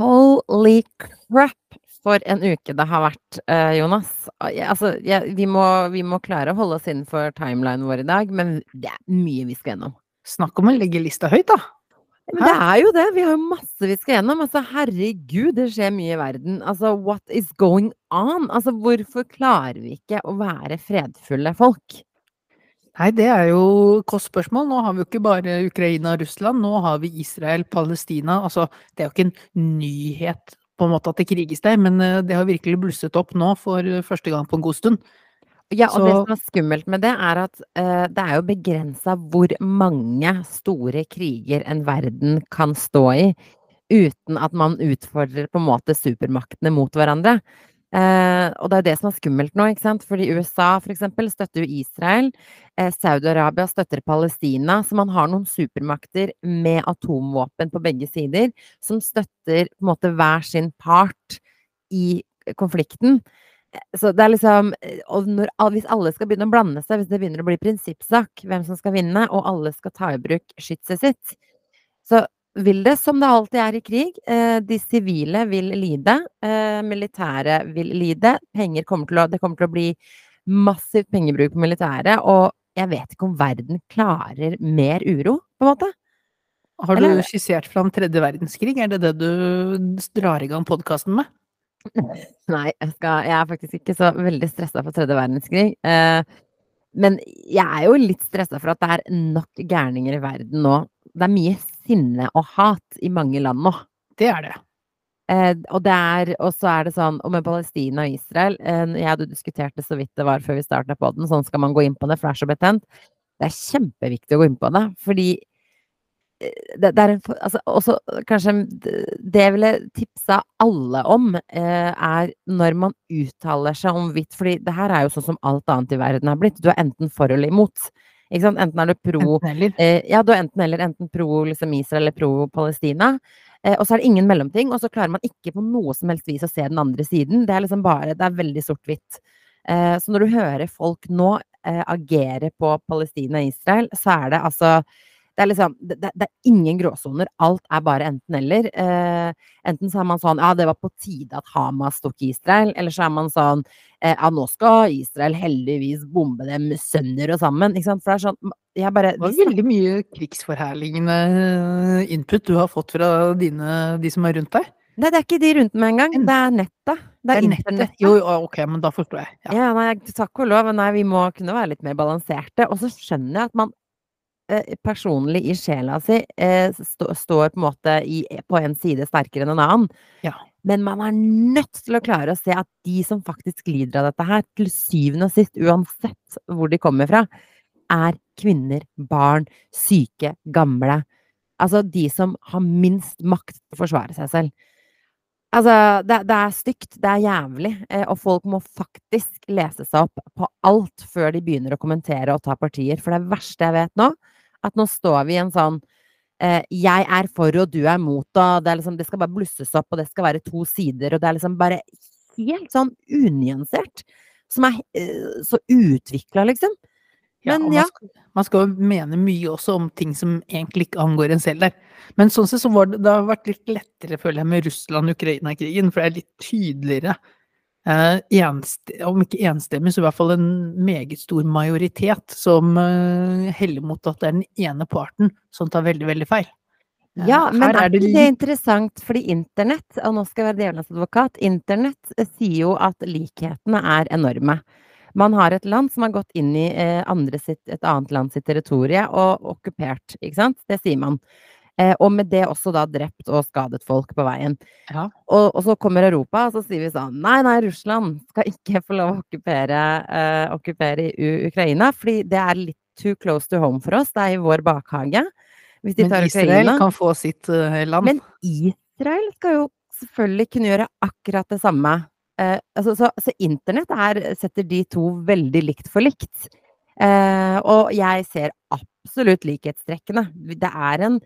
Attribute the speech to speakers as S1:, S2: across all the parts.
S1: Holy crap, for en uke det har vært, uh, Jonas. Altså, ja, vi, må, vi, må, klare å holde oss innenfor timelinen vår i dag, men det er mye vi skal gjennom.
S2: Snakk om å legge lista høyt, da.
S1: Men det er jo det. Vi har jo masse vi skal gjennom. Altså, herregud, det skjer mye i verden. Altså, what is going on? Altså, hvorfor klarer vi ikke å være fredfulle folk?
S2: Nei, det er jo kostspørsmål. Nå har vi jo ikke bare Ukraina og Russland, nå har vi Israel, Palestina. Altså, det er jo ikke en nyhet på en måte at det kriges der, men eh, det har virkelig blusset opp nå for første gang på en god stund.
S1: Ja, og Så... det som er skummelt med det, er at uh, det er jo begrensa hvor mange store kriger en verden kan stå i uten at man utfordrer på en måte supermaktene mot hverandre. Uh, og det er det som er skummelt nå, ikke sant? fordi USA for eksempel støtter jo Israel. Eh, Saudi-Arabia støtter Palestina. Så man har noen supermakter med atomvåpen på begge sider som støtter på en måte hver sin part i konflikten. Uh, så det er liksom Og når, hvis alle skal begynne å blande seg, hvis det begynner å bli prinsippsak hvem som skal vinne, og alle skal ta i bruk skytset sitt, så vil det, som det alltid er i krig. Eh, de sivile vil lide. Militæret militære vil lide. Penger kommer til å, det kommer til å bli massiv pengebruk på militæret. Og jeg vet ikke om verden klarer mer uro, på en måte.
S2: Har du Eller? skissert fram tredje verdenskrig? Er det det du drar i gang podkasten med?
S1: Nei, jeg, skal, jeg, er faktisk ikke så veldig stressa for tredje verdenskrig. Eh, men jeg er jo litt stressa for at det er nok gærninger i verden nå. Det er mye sinne og hat i mange land nå.
S2: Det er det.
S1: Eh, og det er, og så er det sånn, og med Palestina og Israel eh, Jeg hadde diskutert det så vidt det var før vi starta på den, sånn skal man gå inn på det, for det er så betent. Det er kjempeviktig å gå inn på det, fordi eh, det, det er en altså, også kanskje Det jeg ville tipsa alle om, eh, er når man uttaler seg om hvitt fordi det her er jo sånn som alt annet i verden har blitt. Du er enten for eller imot. Enten er du pro eh, Ja, du er enten eller. Enten pro liksom, Israel eller pro Palestina. Eh, og så er det ingen mellomting, og så klarer man ikke på noe som helst vis å se den andre siden. Det er liksom bare Det er veldig sort-hvitt. Eh, så når du hører folk nå eh, agere på Palestina og Israel, så er det altså det er liksom det, det, er ingen gråsoner. Alt er bare enten-eller. Eh, enten så er man sånn Ja, det var på tide at Hamas tok Israel. Eller så er man sånn eh, Ja, nå skal Israel heldigvis bombe dem sønder og sammen. Ikke sant? For det er sånn jeg bare
S2: Det var veldig mye krigsforherligende input du har fått fra dine, de som er rundt deg.
S1: Nei, det er ikke de rundt meg engang. Det er nettet. Det er, det er internettet.
S2: Jo, ok, men da forstår jeg.
S1: Ja, ja nei, takk og lov. Nei, vi må kunne være litt mer balanserte. Og så skjønner jeg at man Eh, personlig i sjela si eh, stå, står på en måte i, på en side sterkere enn en annen.
S2: Ja.
S1: Men man er nødt til å klare å se at de som faktisk lider av dette her, til syvende og sist, uansett hvor de kommer fra, er kvinner, barn, syke, gamle. Altså de som har minst makt til å forsvare seg selv. Altså, det, det, er stygt, det er jævlig, eh, og folk må faktisk lese seg opp på alt før de begynner å kommentere og ta partier. For det verste jeg vet nå, at nå står vi i en sånn eh, jeg er for og du er mot, og det, liksom, det, skal bare blusses opp, og det skal være to sider, og det er liksom bare helt sånn unyansert. Som er eh, så utvikla, liksom.
S2: Men ja, man, skal, man skal mene mye også om ting som egentlig ikke angår en selv der. Men sånn sett så var det, det har vært litt lettere, føler jeg, med Russland-Ukraina-krigen, for det er litt tydeligere om ikke enstemmig, så i hvert fall en meget stor majoritet som uh, heller mot at det er den ene parten som tar veldig, veldig feil.
S1: Uh, ja, men er, ikke det interessant, fordi internett, og nå skal jeg være djevelens advokat, internett sier jo at likhetene er enorme. Man har et land som har gått inn i sitt, et annet land sitt territorie og okkupert, ikke sant? Det sier man. Eh, og med det også da drept og skadet folk på veien.
S2: Ja.
S1: Og, og, så kommer Europa, og så sier vi sånn Nei, nei, Russland skal ikke få lov å okkupere, eh, okkupere Ukraina, fordi det er litt too close to home for oss. Det er i vår bakhage.
S2: Men Israel Ukraina. kan få sitt uh, land.
S1: Men Israel skal jo selvfølgelig kunne gjøre akkurat det samme. Eh, altså, så, så, internett her setter de to veldig likt for likt. Eh, og jeg ser absolutt likhetstrekkene. Det er en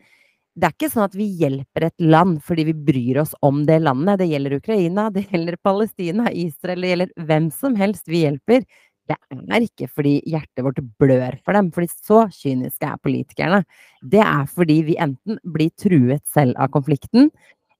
S1: det er ikke sånn at vi hjelper et land fordi vi bryr oss om det landet. Det gjelder Ukraina, det gjelder Palestina, Israel, det gjelder hvem som helst vi hjelper. Det er ikke fordi hjertet vårt blør for dem, fordi så kyniske er politikerne. Det er fordi vi enten blir truet selv av konflikten,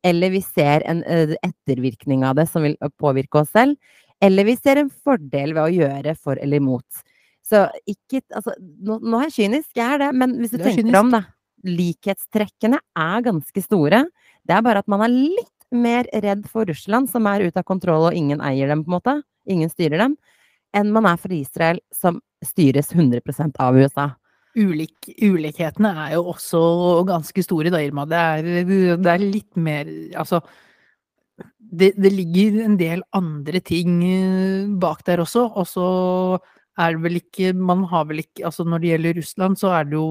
S1: eller vi ser en eh, ettervirkning av det som vil påvirke oss selv, eller vi ser en fordel ved å gjøre for eller imot. Så ikke Altså, nå, nå er jeg kynisk, jeg er det, men hvis du
S2: Du er
S1: tenker
S2: kynisk.
S1: om, da. Likhetstrekkene er ganske store. Det er bare at man er litt mer redd for Russland, som er ute av kontroll og ingen eier dem, på en måte. Ingen styrer dem. Enn man er for Israel, som styres 100% av USA.
S2: Ulik, ulikhetene er jo også ganske store da, Irma. Det er, det er litt mer Altså det, det ligger en del andre ting eh, bak der også, og så er det vel ikke Man har vel ikke Altså når det gjelder Russland, så er det jo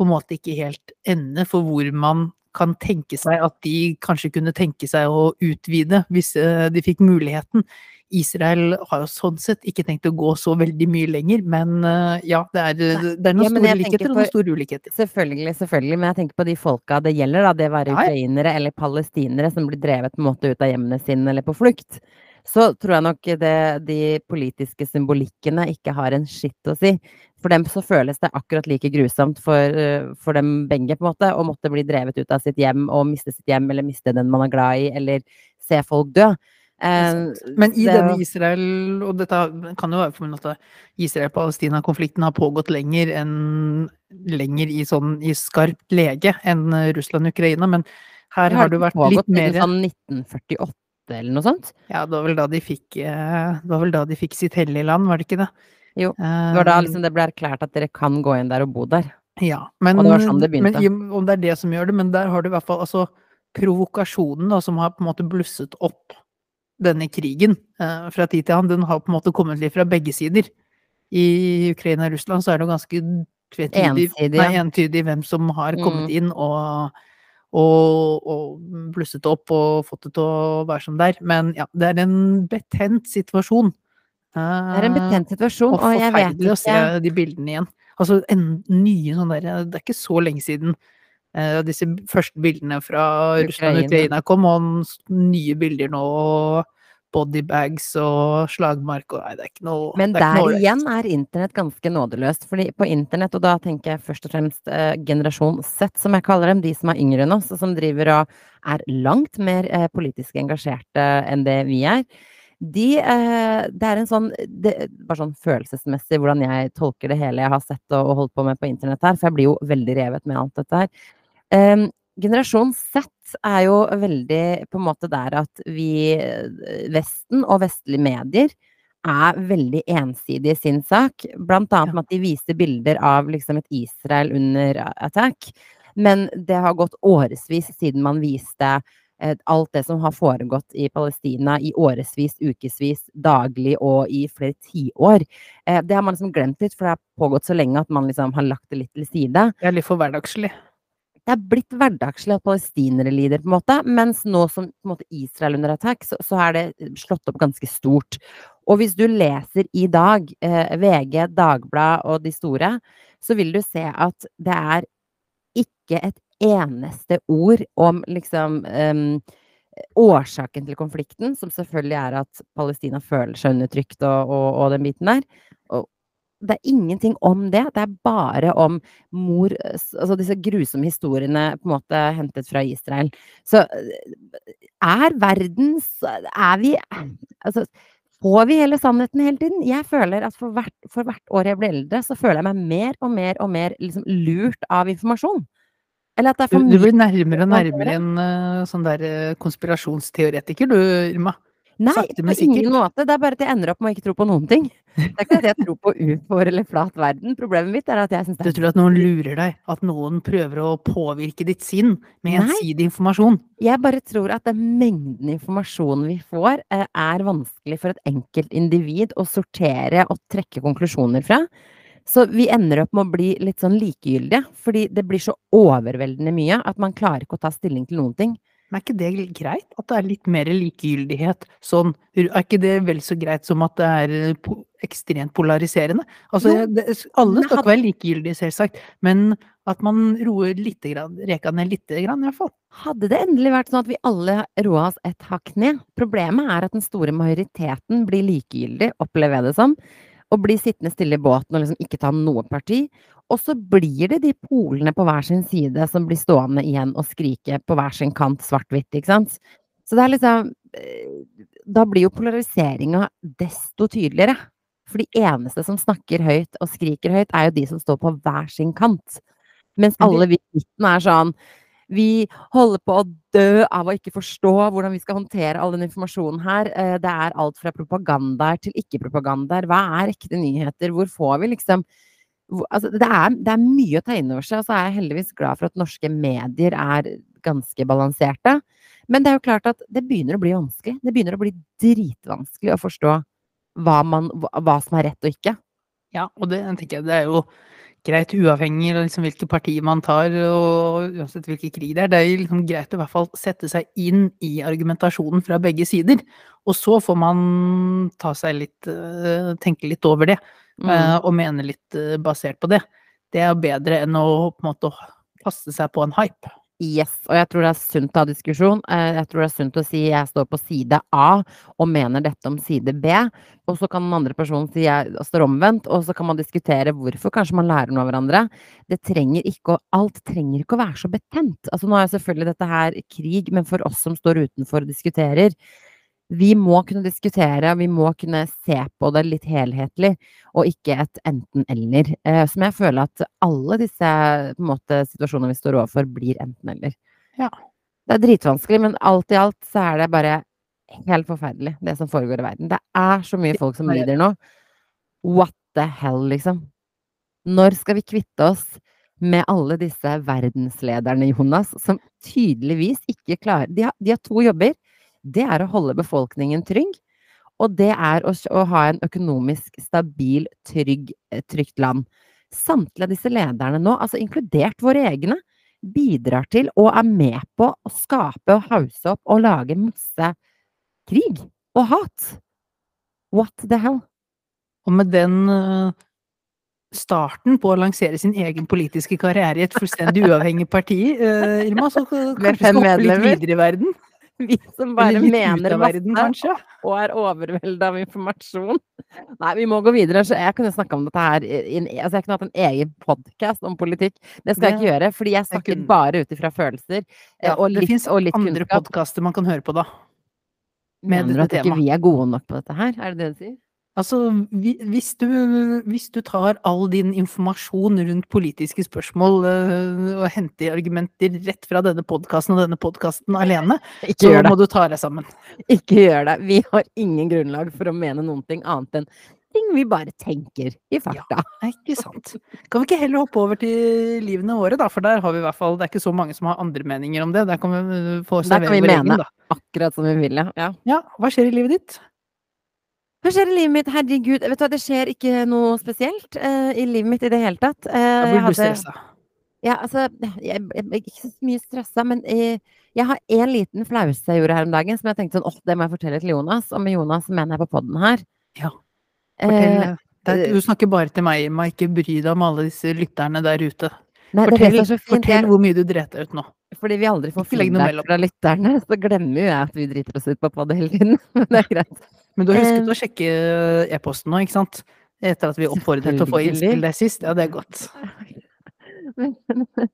S2: på en måte ikke helt ende for hvor man kan tenke seg at de kanskje kunne tenke seg å utvide hvis eh, de fikk muligheten. Israel har jo sånn sett ikke tenkt å gå så veldig mye lenger, men eh, ja, det er, det er noen
S1: Ja,
S2: store likheter og noen store ulikheter.
S1: Selvfølgelig, selvfølgelig, men jeg tenker på de folka det gjelder, da. Det være ukrainere eller palestinere som blir drevet på en måte ut av hjemmene sine eller på flukt. Så tror jeg nok det, de politiske symbolikkene ikke har en skitt å si. For dem så føles det akkurat like grusomt for, eh, for dem begge, på en måte, å måtte bli drevet ut av sitt hjem og miste sitt hjem, eller miste den man er glad i, eller se folk dø. Eh,
S2: Men i denne Israel, og dette kan jo være for at Israel-Palestina-konflikten har pågått lenger enn lenger i sånn i skarpt lege enn Russland-Ukraina, men her har det vært litt mer
S1: siden sånn 1948 eller noe sånt.
S2: Ja, det var vel da de fikk eh, da de fikk sitt hellige land, var det ikke det?
S1: Jo,
S2: Eh,
S1: Det var da liksom det ble erklært at dere kan gå inn der og bo der.
S2: Ja, men,
S1: Og det var sånn det begynte.
S2: men om det er det som gjør det, men der har du i hvert fall altså provokasjonen da, som har på en måte blusset opp denne krigen eh, fra tid til annen, den har på en måte kommet litt fra begge sider. I Ukraina og Russland så er det jo ganske tvetydig,
S1: Ensidig,
S2: nei, entydig hvem som har kommet
S1: Mm.
S2: inn og, og, og blusset opp og fått det til å være som det er. Men ja, det er en betent situasjon.
S1: Det er en betent situasjon,
S2: og
S1: og jeg vet
S2: forferdelig å se de bildene igjen. Altså en nye sånn der Det er ikke så lenge siden uh, disse første bildene fra Russland og.
S1: Ukraina
S2: kom, og nye bilder nå, og bodybags og slagmark og Nei, det er ikke noe
S1: Men
S2: er
S1: der
S2: noe
S1: igjen er internett ganske nådeløst. fordi på internett, og da tenker jeg først og fremst eh, generasjon Z, som jeg kaller dem, de som er yngre enn oss, og som driver og er langt mer eh, politisk engasjerte enn det vi er. De, eh, det er en sånn det, Bare sånn følelsesmessig hvordan jeg tolker det hele jeg har sett og, og holdt på med på internett her, for jeg blir jo veldig revet med alt dette her. Em, generasjon Z er jo veldig på en måte der at vi, eh, Vesten og vestlige medier, er veldig ensidige i sin sak. Blant annet med at de viser bilder av liksom et Israel under attack. Men det har gått årevis siden man viste eh, alt det som har foregått i Palestina i årevis, ukevis, daglig og i flere tiår. Eh, det har man liksom glemt litt, for det har pågått så lenge at man liksom har lagt det litt til side
S2: Det er litt for hverdagslig.
S1: Det er blitt hverdagslig at palestinere lider, på en måte, mens nå som måte, Israel under attack, så, så er det slått opp ganske stort. Og hvis du leser i dag, eh, VG, Dagbladet og de store, så vil du se at det er ikke et eneste ord om liksom em, årsaken til konflikten, som selvfølgelig er at Palestina føler seg undertrykt og, og, og den biten der. Det er ingenting om det. Det er bare om mor Altså disse grusomme historiene på en måte hentet fra Israel. Så er verden Er vi Altså Får vi hele sannheten hele tiden? Jeg føler at for hvert, for hvert år jeg blir eldre, så føler jeg meg mer og mer og mer liksom lurt av informasjon. Eller at det er for
S2: du
S1: du
S2: blir nærmere og nærmere en uh, sånn der eh, konspirasjonsteoretiker, du, Irma.
S1: Nei,
S2: sakte,
S1: på ingen måte. Det er bare at jeg ender opp med å ikke tro på noen ting. Det er ikke at jeg tror på ufoer eller flat verden. Problemet mitt er at jeg syns det er Du
S2: tror at noen lurer deg, at noen prøver å påvirke ditt sinn med
S1: Nei.
S2: ensidig informasjon.
S1: Jeg bare tror at den mengden informasjon vi får, eh, er vanskelig for et enkelt individ å sortere og trekke konklusjoner fra. Så vi ender opp med å bli litt sånn likegyldige, fordi det blir så overveldende mye at man klarer ikke å ta stilling til noen ting.
S2: Men er ikke det greit? At det er litt mer likegyldighet? Sånn, er ikke det vel så greit som at det er eh, po ekstremt polariserende? Altså,
S1: Jo,
S2: det, alle skal ikke være likegyldige, selvsagt, men at man roer litt grann, reka ned lite grann, i hvert fall.
S1: Hadde det endelig vært sånn at vi alle roa oss et hakk ned? Problemet er at den store majoriteten blir likegyldig, opplever jeg det som, og blir sittende stille i båten og liksom ikke ta noe parti. Og så blir det de polene på hver sin side som blir stående igjen og skrike på hver sin kant svart-hvitt, ikke sant. Så det er liksom eh, Da blir jo polariseringa desto tydeligere. For de eneste som snakker høyt og skriker høyt, er jo de som står på hver sin kant. Mens alle vi i midten er sånn Vi holder på å dø av å ikke forstå hvordan vi skal håndtere all den informasjonen her. Eh, Det er alt fra propagandaer til ikke-propagandaer. Hva er ekte nyheter? Hvor får vi liksom Altså, det er, det er mye å ta inn over seg, og så er jeg heldigvis glad for at norske medier er ganske balanserte. Men det er jo klart at det begynner å bli vanskelig. Det begynner å bli dritvanskelig å forstå hva, man, hva, som er rett og ikke.
S2: Ja, og det tenker jeg det er jo greit uavhengig av liksom hvilke partier man tar, og uansett hvilken krig det er. Det er liksom greit å i hvert fall sette seg inn i argumentasjonen fra begge sider. Og så får man ta seg litt eh, Tenke litt over det,
S1: Mm.
S2: eh, og mene litt eh, basert på det. Det er bedre enn å på en måte kaste seg på en hype.
S1: Yes, og jeg tror det er sunt å ha diskusjon. Eh, Jeg tror det er sunt å si jeg står på side A og mener dette om side B, og så kan den andre personen si jeg står omvendt, og så kan man diskutere hvorfor. Kanskje man lærer noe av hverandre. Det trenger ikke å, alt trenger ikke å være så betent. Altså nå er selvfølgelig dette her krig, men for oss som står utenfor og diskuterer, vi må kunne diskutere, vi må kunne se på det litt helhetlig, og ikke et enten-eller. Eh, som jeg føler at alle disse måte, situasjonene vi står overfor, blir enten-eller.
S2: Ja.
S1: Det er dritvanskelig, men alt i alt så er det bare helt forferdelig, det som foregår i verden. Det er så mye folk som lider nå. What the hell, liksom? Når skal vi kvitte oss med alle disse verdenslederne, Jonas, som tydeligvis ikke klarer De har, de har to jobber. Det er å holde befolkningen trygg, og det er å, å ha en økonomisk stabil, trygg, eh, trygt land. Samtlige av disse lederne nå, altså inkludert våre egne, bidrar til og er med på å skape og hause opp og lage masse krig og hat. What the hell?
S2: Og med den eh, starten på å lansere sin egen politiske karriere i et fullstendig uavhengig parti, eh, Irma, så
S1: kan
S2: skal hoppe litt videre i verden?
S1: Vi som bare mener
S2: verden,
S1: masse
S2: kanskje?
S1: og er overvelda av informasjon. Nei, vi må gå videre. Så jeg kunne snakka om dette her i, i, en- Altså, jeg kunne hatt en egen podkast om politikk. Det skal jeg ikke gjøre, fordi jeg snakker
S2: kunne-
S1: bare ut ifra følelser. eh,
S2: Ja,
S1: og
S2: det
S1: litt,
S2: fins andre podkaster man kan høre på, da. med
S1: Mener du at ikke vi er gode nok på dette her? Er det det du sier?
S2: Altså, hvis du, hvis du tar all din informasjon rundt politiske spørsmål øh, og henter argumenter rett fra denne podkasten og denne podkasten alene,
S1: Ikke
S2: så må du ta deg sammen.
S1: Ikke gjør det. Vi har ingen grunnlag for å mene noen ting annet enn ting vi bare tenker i farta.
S2: Ja, Ikke sant. Kan vi ikke heller hoppe over til livene våre, da? For der har vi i hvert fall Det er ikke så mange som har andre meninger om det. Der kan vi øh, få servere vår egen, da.
S1: Akkurat som vi vil, ja. ja.
S2: Ja, hva skjer i livet ditt?
S1: Hva skjer i livet mitt? Herregud, vet du hva, det skjer ikke noe spesielt uh, i livet mitt i det hele tatt.
S2: Uh,
S1: jeg
S2: blir du
S1: hadde-
S2: stressa.
S1: Ja, altså, jeg, jeg, jeg ikke så mye stressa, men jeg, jeg har en liten flause jeg gjorde her om dagen, som jeg tenkte sånn, åh, det må jeg fortelle til Jonas. Og med Jonas mener jeg på podden her.
S2: Ja,
S1: Eh,
S2: Fortell. Er,
S1: eh,
S2: du snakker bare til meg, Irma. Ikke bry deg om alle disse lytterne der ute.
S1: nei,
S2: Fortell, fortell hvor mye du dreit deg ut nå.
S1: Fordi vi aldri får feedback fra lytterne, så glemmer jo jeg at vi driter oss ut på podd hele tiden. Men det er greit.
S2: Men du har husket
S1: Eh,
S2: å sjekke e-posten nå, ikke sant? Etter at vi oppfordret til å få innspill der sist. Ja, det er godt.
S1: Men-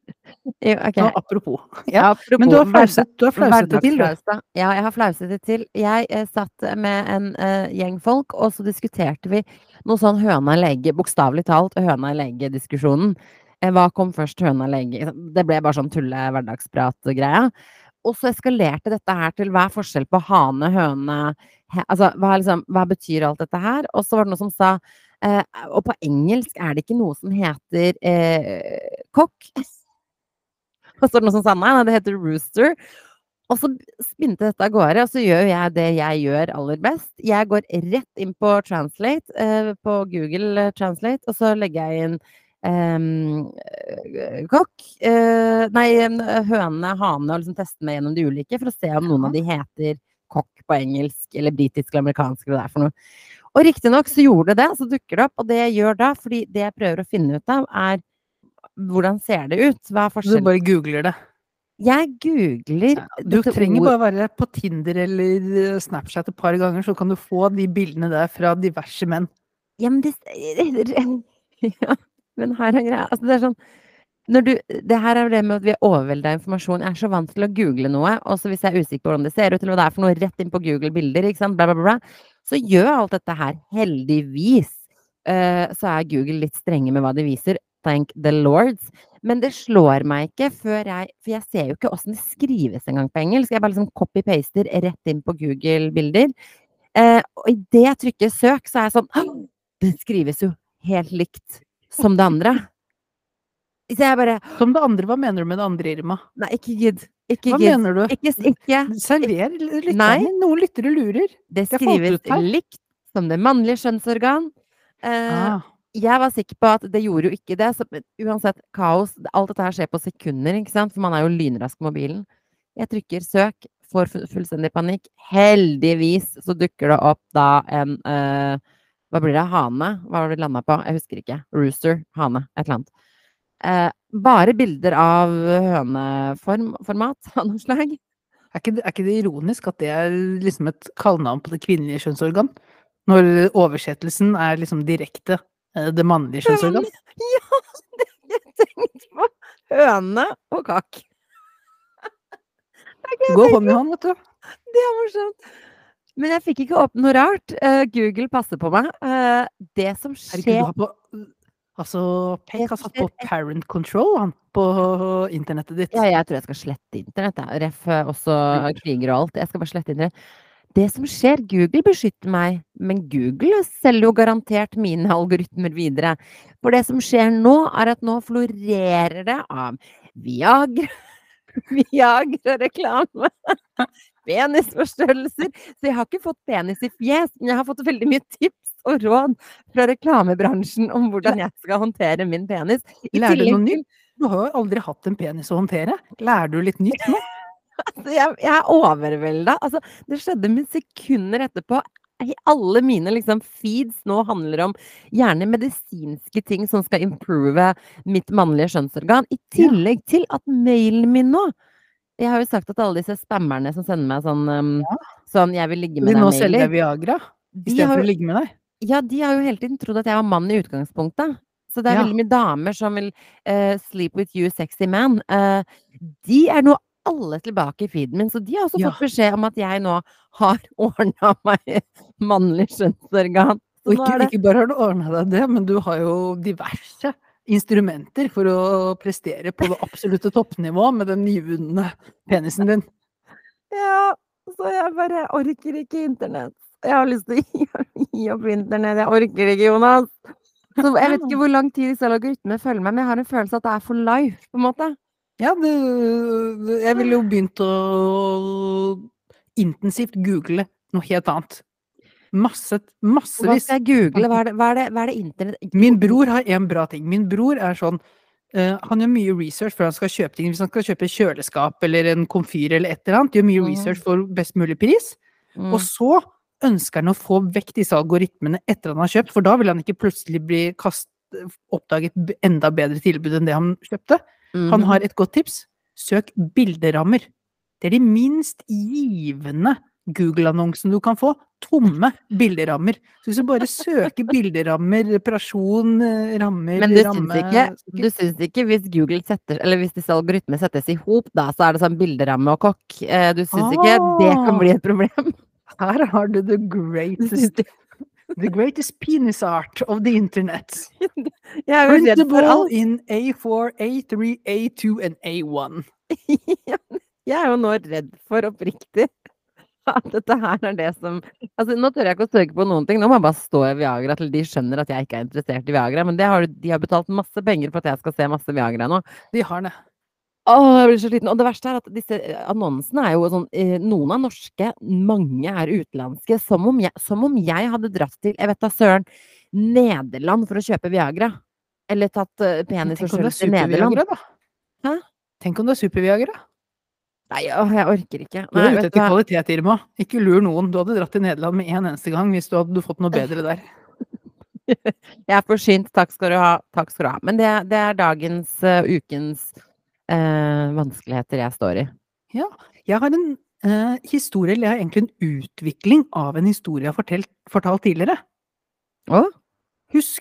S1: Jo, ok.
S2: Nå, apropos. Ja.
S1: Apropos
S2: Men du har flauset, du har flauset det til, du.
S1: Ja, jeg har flauset det til. Jeg eh, satt med en eh, gjeng folk, og så diskuterte vi noe sånn høna lege, bokstavelig talt høna lege-diskusjonen. Eh, hva kom først, høna lege? Det ble bare sånn tulle hverdagsprat-greia. Og så eskalerte dette her til hva er forskjell på hane, høne he, Altså hva, liksom, hva betyr alt dette her? Og så var det noen som sa eh, Og på engelsk er det ikke noe som heter eh, kokk. Og så var det noen som sa nei, nei, det heter rooster. Og så spinte dette av gårde, og så gjør jeg det jeg gjør aller best. Jeg går rett inn på Translate, eh, på Google eh, Translate, og så legger jeg inn eh, kokk eh, Nei, høne, hane, og liksom teste meg gjennom de ulike for å se om noen av de heter kokk på engelsk, eller britisk eller amerikansk, eller det er for noe. Og riktignok så gjorde det det, så dukker det opp. Og det jeg gjør da, fordi det jeg prøver å finne ut av, er hvordan ser det ut? Hva er
S2: Du bare googler det.
S1: Jeg googler
S2: Du trenger
S1: ord-
S2: bare være på Tinder eller eh, Snapchat et par ganger, så kan du få de bildene der fra diverse menn.
S1: Ja, men det ja. Men her er greia Altså, det er sånn du, det her er det med at vi er overvelda av informasjon. Jeg er så vant til å google noe, og hvis jeg er usikker på hvordan det ser ut, eller hva det er for noe, rett inn på Google bilder, ikke sant, bla, bla, bla, så gjør alt dette her heldigvis. uh, så er Google litt strenge med hva de viser. Thank the lords. Men det slår meg ikke før jeg For jeg ser jo ikke åssen det skrives engang på engelsk. Jeg bare liksom copy-paster rett inn på Google-bilder. Eh, og idet jeg trykker søk, så er jeg sånn Det skrives jo helt likt som det andre. Så jeg bare
S2: Som det andre, hva mener du med det andre, Irma?
S1: Nei, ikke gidd. Ikke
S2: Hva
S1: gidd.
S2: mener du?
S1: Ikke, ikke.
S2: Server lytterne. Noen lyttere lurer.
S1: Det skrives likt som det mannlige skjønnsorgan. Eh,
S2: Ah.
S1: jeg var sikker på at det gjorde jo ikke det. Så uansett, kaos. Alt dette her skjer på sekunder, ikke sant? For man er jo lynrask på mobilen. Jeg trykker søk, får fullstendig panikk. Heldigvis så dukker det opp da en eh, Hva blir det? Hane? Hva var det vi landa på? Jeg husker ikke. Rooster. Hane. Et eller annet. Eh, bare bilder av høneformat av noe slag.
S2: Er ikke, det- er ikke det ironisk at det er liksom et kallenavn på det kvinnelige kjønnsorgan? Når oversettelsen er liksom direkte eh, det mannlige kjønnsorgan?
S1: Ja, det jeg tenkt på! Høne og kakk.
S2: Gå hånd i hånd, vet du.
S1: Det er morsomt. Men jeg fikk ikke opp noe rart. Uh, Google passer på meg. Uh, det som
S2: Herregud, du
S1: skjer
S2: har på Altså, Pek har satt på parent control han, på internettet ditt.
S1: Ja, jeg tror jeg skal slette internett. Ref eh, også kriger og alt. Jeg skal bare slette internett. Det som skjer, Google beskytter meg, men Google selger jo garantert mine algoritmer videre. For det som skjer nå, er at nå florerer det av Viagra, Viagra-reklame, penisforstørrelser. Så jeg har ikke fått penis i fjes, men jeg har fått veldig mye tips og råd fra reklamebransjen om hvordan jeg skal håndtere min penis.
S2: Lærer du noe nytt? Du har jo aldri hatt en penis å håndtere. Lærer du litt nytt nå?
S1: Altså, jeg, jeg er overvelda. Altså, det skjedde med sekunder etterpå. I alle mine liksom, feeds nå handler om gjerne medisinske ting som skal improve mitt mannlige skjønnsorgan. I tillegg til at mailen min nå Jeg har jo sagt at alle disse spammerne som sender meg sånn, um, sånn 'jeg vil ligge med
S2: nå
S1: deg'-mailer
S2: deg Viagra
S1: de Viagra
S2: istedenfor å ligge med deg?
S1: Ja, de har jo hele tiden trodd at jeg var mann i utgangspunktet. Så det er
S2: Ja.
S1: veldig mye damer som vil uh, 'sleep with you, sexy man'. Uh, de er nå alle tilbake i feeden min, så de har også
S2: Ja.
S1: fått beskjed om at jeg nå har ordna meg mannlig skjønnsorgan.
S2: Og ikke,
S1: det
S2: ikke bare har du ordna deg det, men du har jo diverse instrumenter for å prestere på det absolutte toppnivå med den nyvunne penisen din.
S1: Ja, så jeg bare orker ikke internett. Jeg har lyst til å gi, gi opp internett. Jeg orker ikke, Jonas. Så jeg vet ikke hvor lang tid disse algoritmene følger meg, men jeg har en følelse at det er for life, på en måte.
S2: Ja, det, det- jeg ville jo begynt å intensivt google noe helt annet. Masse,
S1: Hva
S2: massevis.
S1: skal jeg google? Hva er det, hva er det, hva er det internett
S2: Min bror har en bra ting. Min bror er sånn Uh, Han gjør mye research før han skal kjøpe ting. Hvis han skal kjøpe kjøleskap eller en komfyr eller et eller annet, gjør mye
S1: mm.
S2: research for best mulig pris.
S1: Mm.
S2: Og så ønsker han å få vekk disse algoritmene etter han har kjøpt, for da vil han ikke plutselig bli kast, oppdaget enda bedre tilbud enn det han kjøpte. Han
S1: Mhm.
S2: har et godt tips. Søk bilderammer. Det er de minst givende Google-annonsene du kan få. Tomme bilderammer. Så hvis du bare søker bilderammer, reparasjon, eh, rammer,
S1: Men du
S2: ramme
S1: syns ikke, du syns ikke hvis Google setter Eller hvis disse algoritmene settes i hop, da, så er det sånn bilderamme og kokk. Eh, Du syns ikke det kan
S2: Ah.
S1: bli et problem?
S2: Her har du the greatest The greatest penis art of the internet.
S1: Jeg er jo redd for alt.
S2: in A4, A3, A2 and A1.
S1: Jeg er jo nå redd for oppriktig at dette her er det som Altså, nå tør jeg ikke å søke på noen ting. Nå må jeg bare stå i Viagra til de skjønner at jeg ikke er interessert i Viagra. Men det har, de har betalt masse penger for at jeg skal se masse Viagra nå.
S2: De har det.
S1: Åh, jeg blir så sliten. Og det verste er at disse eh, annonsene er jo sånn eh, Noen er norske, mange er utenlandske. Som om jeg, som om jeg hadde dratt til, jeg vet da søren, Nederland for å kjøpe Viagra. Eller tatt uh,
S2: Nederland. Tenk om det er
S1: Nederland.
S2: super-Viagra.
S1: Hæ?
S2: Tenk om det er super-Viagra.
S1: Nei, jeg orker ikke.
S2: Du er ute etter kvalitet, Irma. Ikke lur noen. Du hadde dratt til Nederland med en eneste gang hvis du hadde fått noe bedre der.
S1: Jeg er forsynt, takk skal du ha. Takk skal du ha. Men det, det er dagens, uh, ukens uh, vanskeligheter jeg står i.
S2: Ja. Jeg har en uh, historie, eller jeg har egentlig en utvikling av en historie jeg har fortalt, fortalt tidligere.
S1: Å?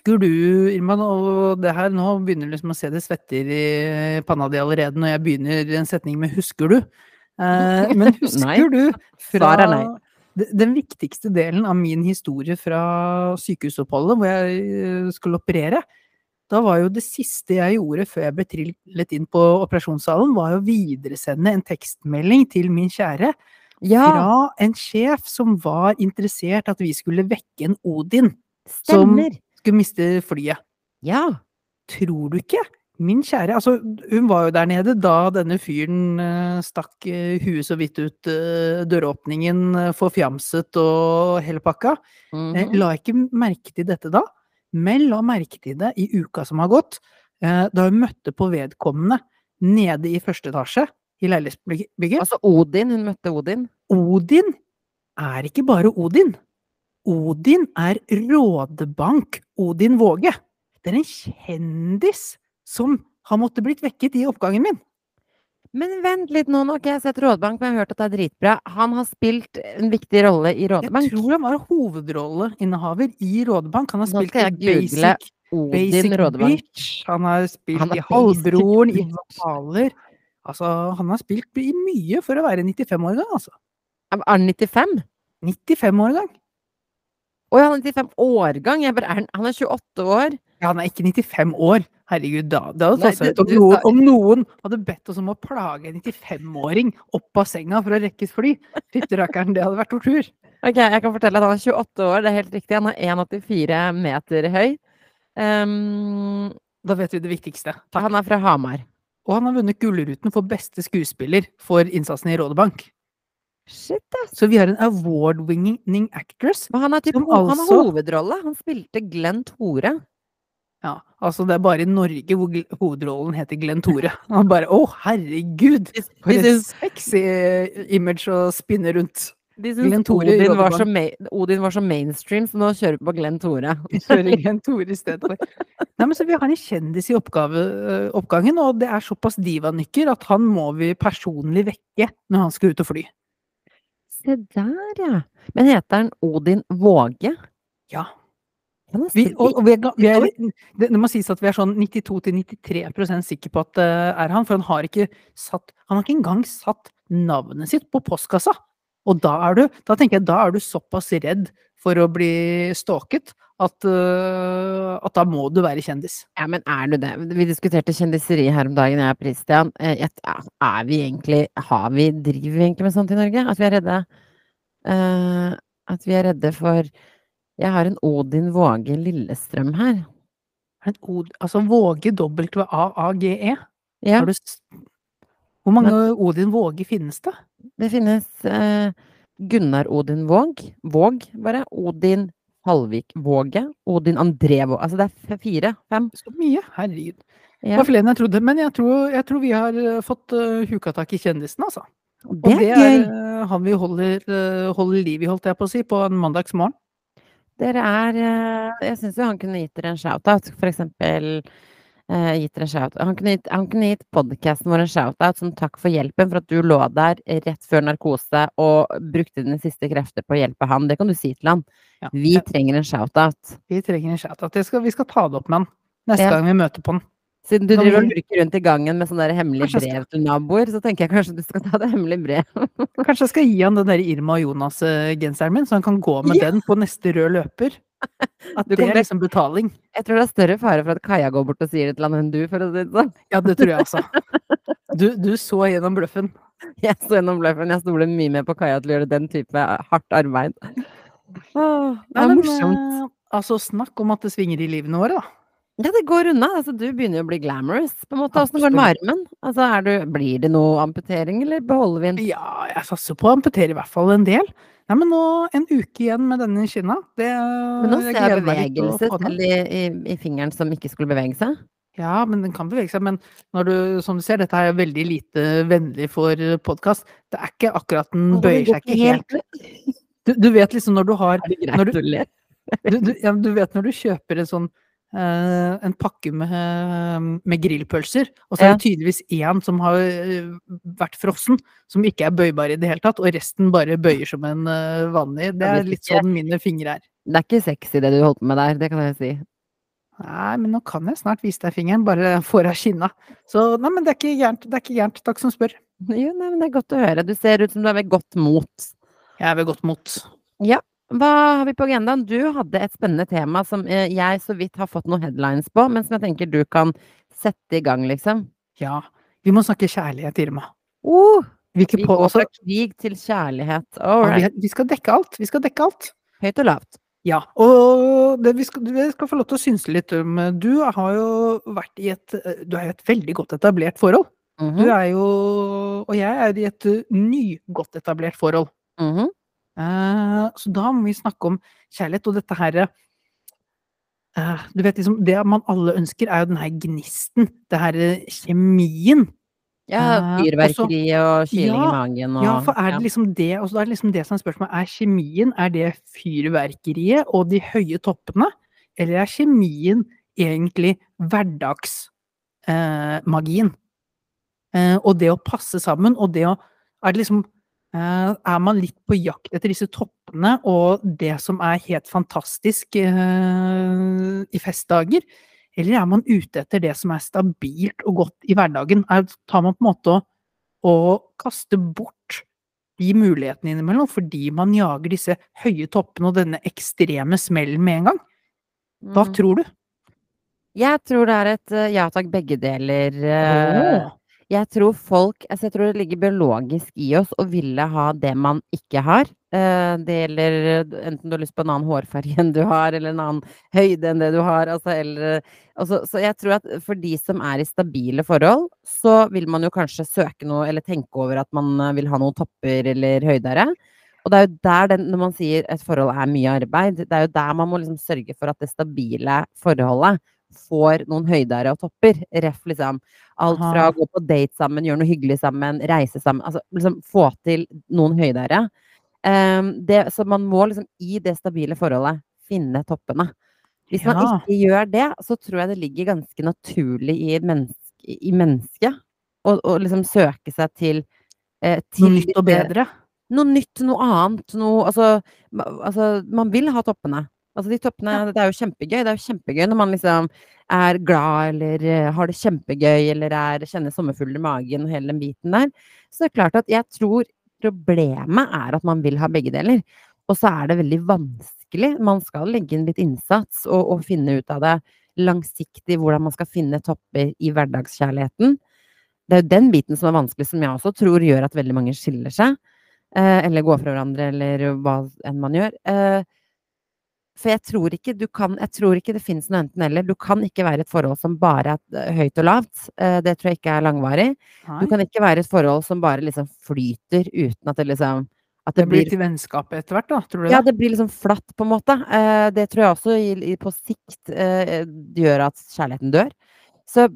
S2: Husker du, Irma, og det her nå begynner liksom å se det svetter i panna di allerede når jeg begynner en setning med 'husker du'? Eh, men husker du fra den viktigste delen av min historie fra sykehusoppholdet, hvor jeg eh, skulle operere? Da var jo det siste jeg gjorde før jeg ble trillet inn på operasjonssalen, var å videresende en tekstmelding til min kjære
S1: Ja,
S2: fra en sjef som var interessert at vi skulle vekke en Odin som
S1: stemmer.
S2: Skulle miste flyet.
S1: Ja.
S2: Tror du ikke? Min kjære, altså hun var jo der nede da denne fyren eh, stakk eh, huet så vidt ut eh, døråpningen, forfjamset og hele pakka. Eh,
S1: Mhm.
S2: la ikke merke til dette da, men la merke til det i uka som har gått, da hun møtte på vedkommende nede i første etasje i leilighetsbygget.
S1: Altså Odin, hun møtte Odin.
S2: Odin er ikke bare Odin. Odin er rådebank Odin Våge. Det er en kjendis som har måttet blitt vekket i oppgangen min.
S1: Men vent litt nå, nå har ikke jeg sett Rådebank, men jeg har hørt at det er dritbra. Han har spilt en viktig rolle i Rådebank?
S2: Jeg tror han var hovedrolleinnehaver i Rådebank. Han har spilt i Basic,
S1: Odin
S2: Basic Bitch. Han har spilt
S1: Han
S2: i Halvbroren, i Hvaler. Altså, han har spilt i mye for å være 95 år gang, altså.
S1: Er han 95?
S2: 95 år gang.
S1: Å ja, han er 95 årgang. Jeg bare, er han, han er 28 år.
S2: Ja, han er ikke 95 år. Herregud, da, det hadde tatt seg ut om, noen- om noen hadde bedt oss om å plage en 95-åring opp av senga for å rekke et fly. Fytti rakkeren, det hadde vært tortur.
S1: Ok, jeg kan fortelle at han er 28 år, det er helt riktig. Han er 1,84 meter høy. Um,
S2: Da vet vi det viktigste. Takk.
S1: han er fra Hamar.
S2: Og han har vunnet Gullruten for beste skuespiller for innsatsen i Rådebank.
S1: Shit, ass.
S2: Så vi har en award-winning actress.
S1: Men han er, typ, han er
S2: altså-
S1: hovedrolle. Han spilte Glenn Tore.
S2: Ja, altså det er bare i Norge hvor hovedrollen heter Glenn Tore. Han bare å herregud, for et sexy eh, image å spinne rundt.
S1: de syns Odin, Odin var så mainstream, så nå kjører vi på Glenn Tore.
S2: Vi kjører Glenn Tore i stedet for. Nei, men så vi har en kjendis i oppgave, øh, oppgangen, og det er såpass divanykker at han må vi personlig vekke når han skal ut og fly.
S1: Se der, ja. Men heter han Odin Våge?
S2: Ja. Vi, og, og vi er, vi er, det, det må sies at vi er sånn 92-93% sikre på at det er han, for han har ikke satt Han har ikke engang satt navnet sitt på postkassa. Og da er du, da tenker jeg, da er du såpass redd for å bli stalket at, uh, at da må du være kjendis.
S1: Ja, men er du det? Vi diskuterte kjendiseri her om dagen, jeg og Christian. Eh, Er vi egentlig Har vi Driver vi egentlig med sånt i Norge? At vi er redde Uh, At vi er redde for Jeg har en Odin Våge Lillestrøm her.
S2: En Od Altså Våge, W-A-A-G-E.
S1: Ja,
S2: Hvor mange Odin Våge finnes det?
S1: det finnes eh, Gunnar Odin Våg. Våg, bare. Odin Halvik Våge. Odin André Våg. Altså det er fire? Fem?
S2: Så mye, herregud. Det var flere enn jeg trodde. Men jeg tror, jeg tror vi har eh, fått uh, huka tak i kjendisen, altså. Og
S1: Det er gøy.
S2: eh, han vi holder, uh, holder liv i, holdt jeg på å si, på en mandagsmorgen.
S1: Dere er uh, Jeg syns jo han kunne gitt dere en shout-out, for eksempel. Eh, gitt en shout Han kunne gitt, han kunne gitt podkasten vår en shout-out som takk for hjelpen, for at du lå der rett før narkose og brukte dine siste krefter på å hjelpe han. Det kan du si til han.
S2: Ja.
S1: Vi trenger en shout-out.
S2: Vi trenger en shout-out. Skal- Vi skal ta det opp med han neste
S1: Ja.
S2: gang vi møter på han.
S1: Siden du driver og lurker rundt i gangen med sånne hemmelige brev til naboer, så tenker jeg kanskje du skal ta det hemmelige brev.
S2: Kanskje jeg skal gi han den der Irma og Jonas-genseren min, så han kan gå med
S1: Ja.
S2: den på neste rød løper. At
S1: Du
S2: det er liksom betaling.
S1: Jeg tror det er større fare for at Kaja går bort og sier det til han enn du, for å si det sånn.
S2: Ja, det tror jeg også. Du, du så gjennom bløffen.
S1: Jeg så gjennom bløffen. Jeg stoler mye mer på Kaja til å gjøre den type hardt arbeid. Åh, det er morsomt.
S2: eh, altså, snakk om at det svinger i livene våre, da.
S1: Ja, det går unna. Altså, du begynner jo å bli glamorous. På en måte. Åssen går det med armen? Altså, er du, blir det noe amputering, eller beholder vi den?
S2: Ja, jeg satser på å amputere i hvert fall en del. Nei, men nå en uke igjen med denne skinna. Det,
S1: Men nå ser jeg bevegelse i, i, i fingeren som ikke skulle bevege seg.
S2: Ja, men den kan bevege seg. Men når du, som du ser, dette er veldig lite vennlig for podkast. Det er ikke akkurat Den bøyer seg ikke helt. Du, du vet liksom når du har
S1: Er det
S2: Når du-
S1: å le?
S2: du, du, ja, du vet når du kjøper en sånn en pakke med, eh, med grillpølser, og så er det tydeligvis én som har eh, vært frossen, som ikke er bøybar i det hele tatt, og resten bare bøyer som en eh, vanlig. Det er litt sånn mine fingre er.
S1: Det er ikke sexy det du holdt på med der, det kan jeg si.
S2: Nei, men nå kan jeg snart vise deg fingeren, bare får av kinna. Så nei, men det er ikke gærent. Det er ikke gærent. Takk som spør.
S1: Jo, nei, men det er godt å høre. Du ser ut som du er ved godt mot.
S2: Jeg er ved godt mot.
S1: Ja. Hva har vi på agendaen? Du hadde et spennende tema som eh, jeg så vidt har fått noen headlines på, men som jeg tenker du kan sette i gang, liksom.
S2: Ja. Vi må snakke kjærlighet, Irma.
S1: Oh,
S2: Vi,
S1: vi går fra krig til kjærlighet.
S2: ja,
S1: right.
S2: vi, vi skal dekke alt. Vi skal dekke alt.
S1: Høyt og lavt.
S2: Ja, og det vi skal, vi skal få lov til å synse litt om Du har jo vært i et Du er jo et veldig godt etablert forhold.
S1: Mhm,
S2: Du er jo Og jeg er i et ny, godt etablert forhold.
S1: mhm.
S2: Eh, så da må vi snakke om kjærlighet, og dette herre eh, Du vet liksom Det man alle ønsker, er jo den her gnisten. Det herre kjemien.
S1: Ja,
S2: Eh,
S1: fyrverkeri og kyling
S2: ja,
S1: i magen og
S2: Ja, for er det liksom det Og så er det liksom det som er spørsmålet. Er kjemien er det fyrverkeriet og de høye toppene? Eller er kjemien egentlig hverdagsmagien? Eh, eh, og det å passe sammen, og det å Er det liksom eh, Er man litt på jakt etter disse toppene og det som er helt fantastisk eh, i festdager? Eller er man ute etter det som er stabilt og godt i hverdagen? Er, tar man på en måte og, og kaster bort de mulighetene innimellom fordi man jager disse høye toppene og denne ekstreme smellen med en gang? Hva
S1: Mhm.
S2: tror du?
S1: Jeg tror det er et eh, ja takk, begge deler. eh,
S2: Åh,
S1: Jeg tror folk altså Jeg tror det ligger biologisk i oss å ville ha det man ikke har. Eh, Det gjelder eh, enten du har lyst på en annen hårfarge enn du har, eller en annen høyde enn det du har. Altså, eller, altså, så jeg tror at for de som er i stabile forhold, så vil man jo kanskje søke noe, eller tenke over at man eh, vil ha noen topper eller høydere. Og det er jo der den, når man sier et forhold er mye arbeid, det er jo der man må liksom sørge for at det stabile forholdet får noen høyder og topper. Ref liksom alt fra å gå på date sammen, gjøre noe hyggelig sammen, reise sammen. Altså liksom få til noen høyder. Um, det, så man må liksom i det stabile forholdet finne toppene. Hvis man
S2: Ja.
S1: ikke gjør det, så tror jeg det ligger ganske naturlig i, menneske, i mennesket å å liksom søke seg til eh, til
S2: Noe nytt og bedre?
S1: noe nytt, noe annet, noe Altså, altså man vil ha toppene. Altså de toppene
S2: Ja.
S1: Det er jo kjempegøy. Det er jo kjempegøy når man liksom er glad eller eh, har det kjempegøy eller er kjenner sommerfugler i magen og hele den biten der. Så det er klart at jeg tror problemet er at man vil ha begge deler. Og så er det veldig vanskelig. Man skal legge inn litt innsats og, og finne ut av det langsiktig, hvordan man skal finne topper i hverdagskjærligheten. Det er jo den biten som er vanskelig, som jeg også tror gjør at veldig mange skiller seg. Eh, eller går fra hverandre, eller hva enn man gjør. Eh, for jeg tror ikke du kan Jeg tror ikke det finnes noe enten-eller. Du kan ikke være et forhold som bare er eh, høyt og lavt. Eh, det tror jeg ikke er langvarig.
S2: Nei.
S1: Du kan ikke være et forhold som bare liksom flyter uten at det liksom At
S2: Det
S1: det
S2: blir
S1: blir
S2: til vennskap etter hvert, da? Tror du
S1: ja,
S2: det?
S1: det blir liksom flatt, på en måte. Eh, det tror jeg også i, i, på sikt gjør at kjærligheten dør. Så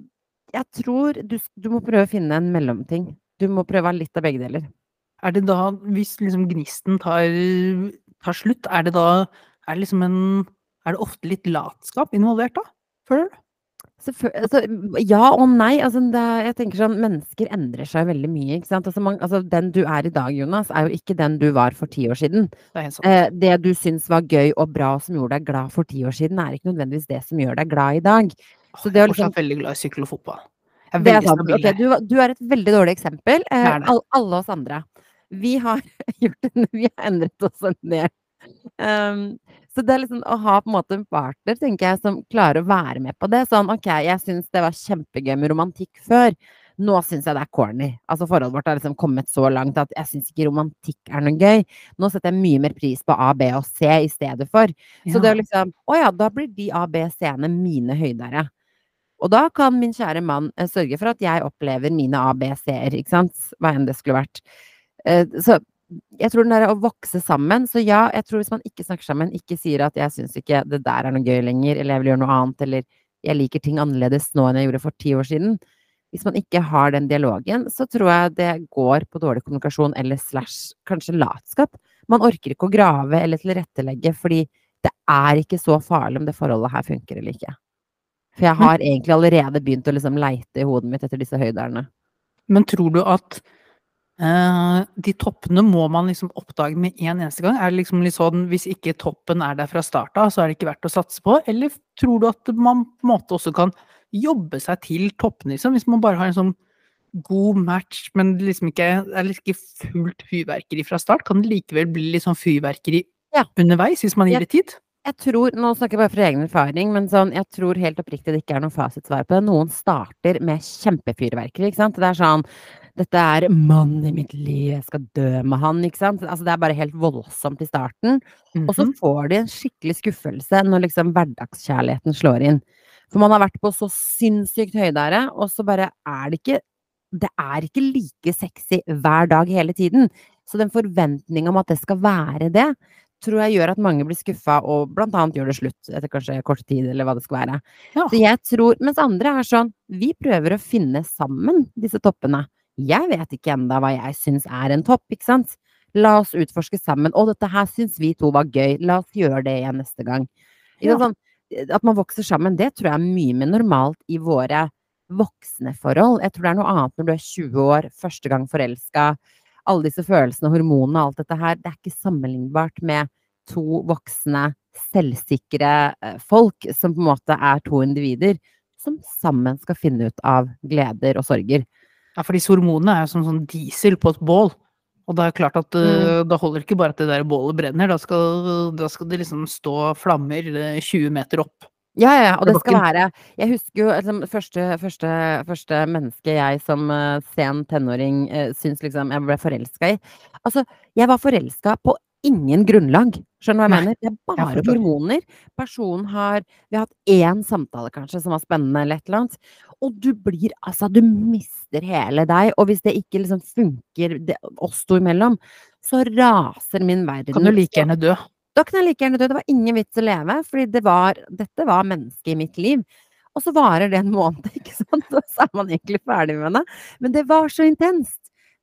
S1: jeg tror du, du må prøve å finne en mellomting. Du må prøve å ha litt av begge deler.
S2: Er det da, hvis liksom gnisten tar, tar slutt, er det da er det liksom en Er det ofte litt latskap involvert da? Føler du?
S1: Altså, ja og nei. Altså, det, jeg tenker sånn, Mennesker endrer seg veldig mye. ikke sant? Altså, man, altså, den du er i dag, Jonas, er jo ikke den du var for ti år siden.
S2: Det.
S1: Eh, det du syns var gøy og bra som gjorde deg glad for ti år siden, er ikke nødvendigvis det som gjør deg glad i dag. Så det
S2: jeg er fortsatt
S1: liksom-
S2: veldig glad i sykkel og fotball. Er
S1: Det er
S2: veldig
S1: sant.
S2: stabil
S1: Ok, du, du er et veldig dårlig eksempel. Eh,
S2: Jeg er
S1: all, alle oss andre. Vi har gjort en, Vi har endret oss en del. Um, så det er liksom å ha på en måte en partner, tenker jeg, som klarer å være med på det. Sånn ok, jeg syns det var kjempegøy med romantikk før. Nå syns jeg det er corny. Altså Forholdet vårt har liksom kommet så langt at jeg syns ikke romantikk er noe gøy. Nå setter jeg mye mer pris på A, B og C i stedet for. Så det er liksom Å ja, da blir de A, B, C-ene mine høydere. Og da kan min kjære mann eh, sørge for at jeg opplever mine A, B, C-er, ikke sant? Hva enn det skulle vært. Eh, så jeg tror den der å vokse sammen Så ja, jeg tror hvis man ikke snakker sammen, ikke sier at 'jeg syns ikke det der er noe gøy lenger', eller 'jeg vil gjøre noe annet', eller 'jeg liker ting annerledes nå enn jeg gjorde for ti år siden'. Hvis man ikke har den dialogen, så tror jeg det går på dårlig kommunikasjon eller slash kanskje latskap. Man orker ikke å grave eller tilrettelegge, fordi det er ikke så farlig om det forholdet her funker eller ikke. For jeg har egentlig allerede begynt å liksom leite i hodet mitt etter disse høyderne.
S2: Men tror du at de toppene må man liksom oppdage med en eneste gang? Er det liksom litt sånn hvis ikke toppen er der fra start av, så er det ikke verdt å satse på? Eller tror du at man på en måte også kan jobbe seg til toppene, liksom? Hvis man bare har en sånn god match, men liksom ikke er liksom ikke fullt fyrverkeri fra start, kan det likevel bli litt sånn fyrverkeri
S1: Ja.
S2: underveis, hvis man gir det tid?
S1: Jeg tror, nå snakker jeg bare fra egen erfaring, men sånn, jeg tror helt oppriktig det ikke er noe fasitsvar på det. Noen starter med kjempefyrverkeri, ikke sant. Det er sånn Dette er mannen i mitt liv, jeg skal dø med han, ikke sant. Altså, det er bare helt voldsomt i starten. Og så
S2: Mhm.
S1: får de en skikkelig skuffelse når liksom hverdagskjærligheten slår inn. For man har vært på så sinnssykt høydere, og så bare er det ikke Det er ikke like sexy hver dag hele tiden. Så den forventninga om at det skal være det, tror jeg gjør at mange blir skuffa og blant annet gjør det slutt etter kanskje kort tid, eller hva det skal være.
S2: Ja.
S1: Så jeg tror Mens andre er sånn Vi prøver å finne sammen disse toppene. Jeg vet ikke enda hva jeg syns er en topp, ikke sant? La oss utforske sammen. Å, dette her syns vi to var gøy. La oss gjøre det igjen neste gang.
S2: Ja.
S1: Sånn, at man vokser sammen, det tror jeg er mye mer normalt i våre voksne forhold. Jeg tror det er noe annet når du er 20 år, første gang forelska. Alle disse følelsene, hormonene og alt dette her. Det er ikke sammenlignbart med to voksne, selvsikre eh, folk som på en måte er to individer som sammen skal finne ut av gleder og sorger.
S2: Ja, for disse hormonene er jo som sånn diesel på et bål. Og da er det klart at mm. da holder det ikke bare at det der bålet brenner, da skal, da skal det liksom stå flammer eh, 20 meter opp.
S1: Ja, ja, ja, og det skal være Jeg husker jo liksom, første, første, første menneske jeg som uh, sen tenåring uh, syns liksom jeg ble forelska i. Altså, jeg var forelska på ingen grunnlag. Skjønner du hva jeg
S2: Nei,
S1: mener? Det er bare hormoner. Personen har Vi har hatt én samtale, kanskje, som var spennende, eller et eller annet. Og du blir Altså, du mister hele deg. Og hvis det ikke liksom funker det, oss to imellom, så raser min verden.
S2: Kan du like gjerne dø.
S1: da kan jeg like gjerne dø. Det var ingen vits å leve, fordi det var, dette var mennesket i mitt liv. Og så varer det en måned, ikke sant, og så er man egentlig ferdig med det. Men det var så intenst.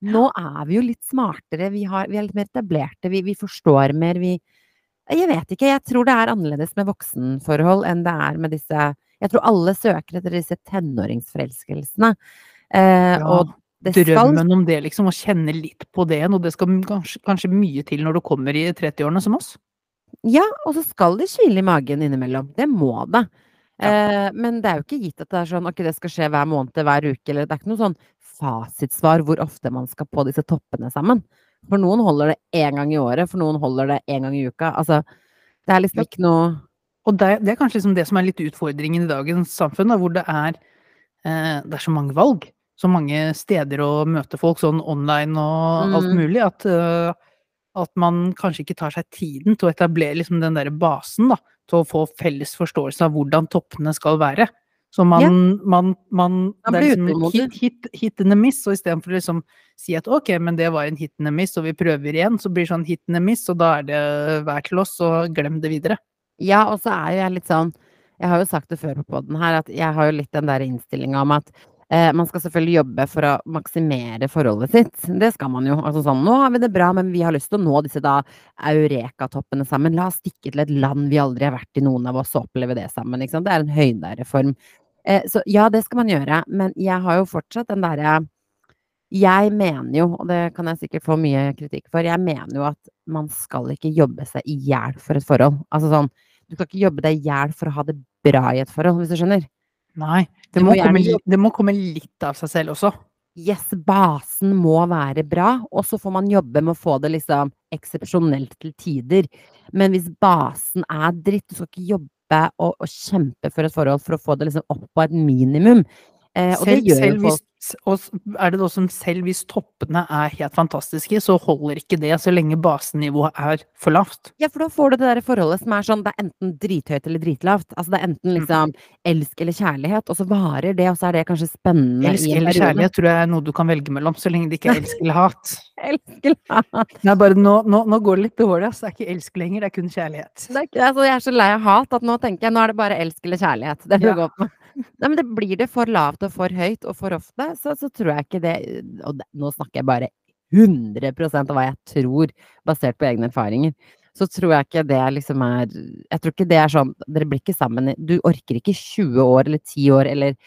S1: Nå er vi jo litt smartere, vi, har, vi er litt mer etablerte, vi, vi forstår mer, vi Jeg vet ikke, jeg tror det er annerledes med voksenforhold enn det er med disse Jeg tror alle søker etter disse tenåringsforelskelsene. Eh,
S2: Ja,
S1: det skal
S2: Drømmen om det, liksom, å kjenne litt på det igjen, og det skal kanskje, kanskje mye til når du kommer i 30-årene som oss.
S1: Ja, og så skal det kile i magen innimellom. Det må det. Eh, men det er jo ikke gitt at det er sånn ok, det skal skje hver måned, hver uke, eller det er ikke noe sånn fasitsvar hvor ofte man skal på disse toppene sammen. For noen holder det én gang i året, for noen holder det én gang i uka. Altså, det er liksom ikke noe
S2: Og det, det er kanskje liksom det som er litt utfordringen i dagens samfunn, da, hvor det er, eh, det er så mange valg. Så mange steder å møte folk, sånn online og alt
S1: Mm.
S2: mulig, at, eh, at man kanskje ikke tar seg tiden til å etablere liksom den derre basen, da, til å få felles forståelse av hvordan toppene skal være. Så man,
S1: Ja.
S2: man, man, det er liksom hit, hit, hit and a miss, og istedenfor å liksom si at ok, men det var en hit and a miss, og vi prøver igjen, så blir det sånn hit and a miss, og da er det hver til oss, og glem det videre.
S1: Ja, og så er jo jeg litt sånn Jeg har jo sagt det før på poden her, at jeg har jo litt den der innstillinga om at eh, man skal selvfølgelig jobbe for å maksimere forholdet sitt. Det skal man jo. Altså sånn, nå har vi det bra, men vi har lyst til å nå disse da Eureka-toppene sammen. La oss stikke til et land vi aldri har vært i, noen av oss, og oppleve det sammen. Ikke sant? Det er en høydereform. Eh, så ja, det skal man gjøre, men jeg har jo fortsatt den derre jeg mener jo, og det kan jeg sikkert få mye kritikk for, jeg mener jo at man skal ikke jobbe seg i hjel for et forhold. Altså sånn, du skal ikke jobbe deg i hjel for å ha det bra i et forhold, hvis du skjønner.
S2: Nei, det må,
S1: må gjerne
S2: komme, det må komme litt av seg selv også.
S1: Yes, basen må være bra, og så får man jobbe med å få det liksom eksepsjonelt til tider. Men hvis basen er dritt, du skal ikke jobbe og, og kjempe for et forhold for å få det liksom opp på et minimum. Eh,
S2: Selv, selv hvis. Og er det da som selv hvis toppene er helt fantastiske, så holder ikke det så lenge basenivået er for lavt.
S1: Ja, for da får du det der forholdet som er sånn, det er enten drithøyt eller dritlavt. Altså det er enten
S2: Mm.
S1: liksom elsk eller kjærlighet, og så varer det, og så er det kanskje spennende
S2: Elsk
S1: i en
S2: eller kjærlighet tror jeg er noe du kan velge mellom, så lenge det ikke er elsk eller hat.
S1: Elsk eller hat.
S2: Nei, bare nå, nå, nå går det litt dårlig, altså. Det er ikke elsk lenger, det er kun kjærlighet.
S1: Det er ikke, altså, jeg er så lei av hat at nå tenker jeg nå er det bare elsk eller kjærlighet. Det får
S2: Ja.
S1: godt på. Nei, men det blir det for lavt og for høyt og for ofte, så, så tror jeg ikke det Og det, nå snakker jeg bare 100 av hva jeg tror, basert på egne erfaringer. Så tror jeg ikke det liksom er Jeg tror ikke det er sånn Dere blir ikke sammen Du orker ikke 20 år eller 10 år eller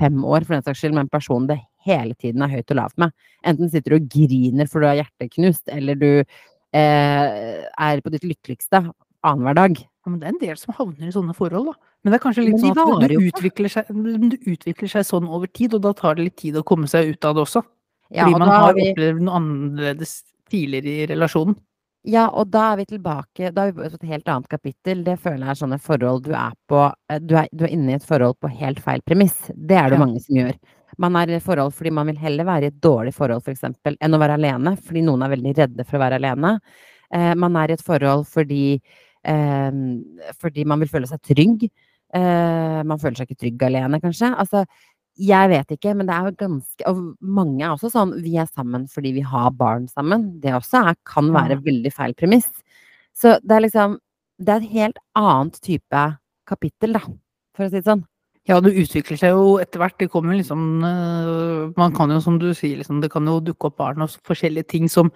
S1: 5 år for den saks skyld med en person det hele tiden er høyt og lavt med. Enten sitter du og griner for du har hjertet knust, eller du eh, er på ditt lykkeligste annenhver dag.
S2: Men det er en del som havner i sånne forhold, da. Men det er kanskje litt sånn at det, utvikler seg, det utvikler seg sånn over tid, og da tar det litt tid å komme seg ut av det også.
S1: Ja,
S2: Fordi
S1: og
S2: man har
S1: vi,
S2: opplevd noe annerledes tidligere i relasjonen.
S1: ja, og da er vi tilbake Da er vi på et helt annet kapittel. Det føler jeg er sånne forhold du er på eh, Du er, du er inne i et forhold på helt feil premiss. Det er det
S2: Ja.
S1: mange som gjør. Man er i et forhold fordi man vil heller være i et dårlig forhold, for eksempel, enn å være alene. Fordi noen er veldig redde for å være alene. Eh, man er i et forhold fordi fordi man vil føle seg trygg. Eh, man føler seg ikke trygg alene, kanskje. Altså, jeg vet ikke, men det er jo ganske Og mange er også sånn Vi er sammen fordi vi har barn sammen. Det også er, kan være veldig feil premiss. Så det er liksom Det er et helt annet type kapittel, da, for å si det sånn.
S2: Ja, det utvikler seg jo etter hvert. Det kommer liksom øh, Man kan jo, som du sier, liksom, det kan jo dukke opp barn og forskjellige ting som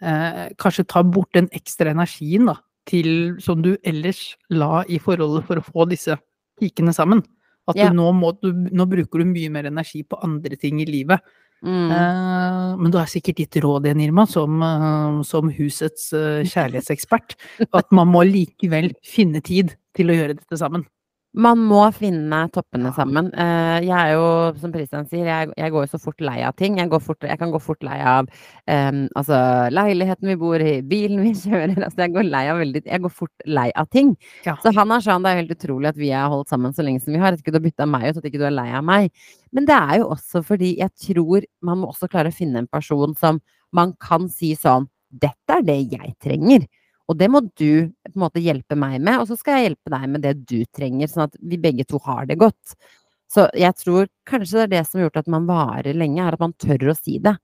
S2: eh, kanskje tar bort den ekstra energien da, til, som du ellers la i forholdet for å få disse pikene sammen. At
S1: Ja.
S2: du nå, må, du, nå bruker du mye mer energi på andre ting i livet.
S1: Mm.
S2: Eh, men du har sikkert gitt råd igjen, Irma, som, eh, som husets eh, kjærlighetsekspert, at man må likevel finne tid til å gjøre dette sammen.
S1: Man må finne toppene sammen. Eh, jeg er jo, som Christian sier, jeg, jeg går jo så fort lei av ting. Jeg, går fort, jeg kan gå fort lei av um, altså, leiligheten vi bor i, bilen vi kjører. Altså, jeg går veldig Jeg går fort lei av ting.
S2: Ja.
S1: Så han er sånn, det er helt utrolig at vi har holdt sammen så lenge som vi har. At ikke du har bytta meg ut, at ikke du er lei av meg. Men det er jo også fordi jeg tror man må også klare å finne en person som man kan si sånn Dette er det jeg trenger. Og det må du på en måte hjelpe meg med, og så skal jeg hjelpe deg med det du trenger, sånn at vi begge to har det godt. Så jeg tror kanskje det er det som har gjort at man varer lenge, er at man tør å si det.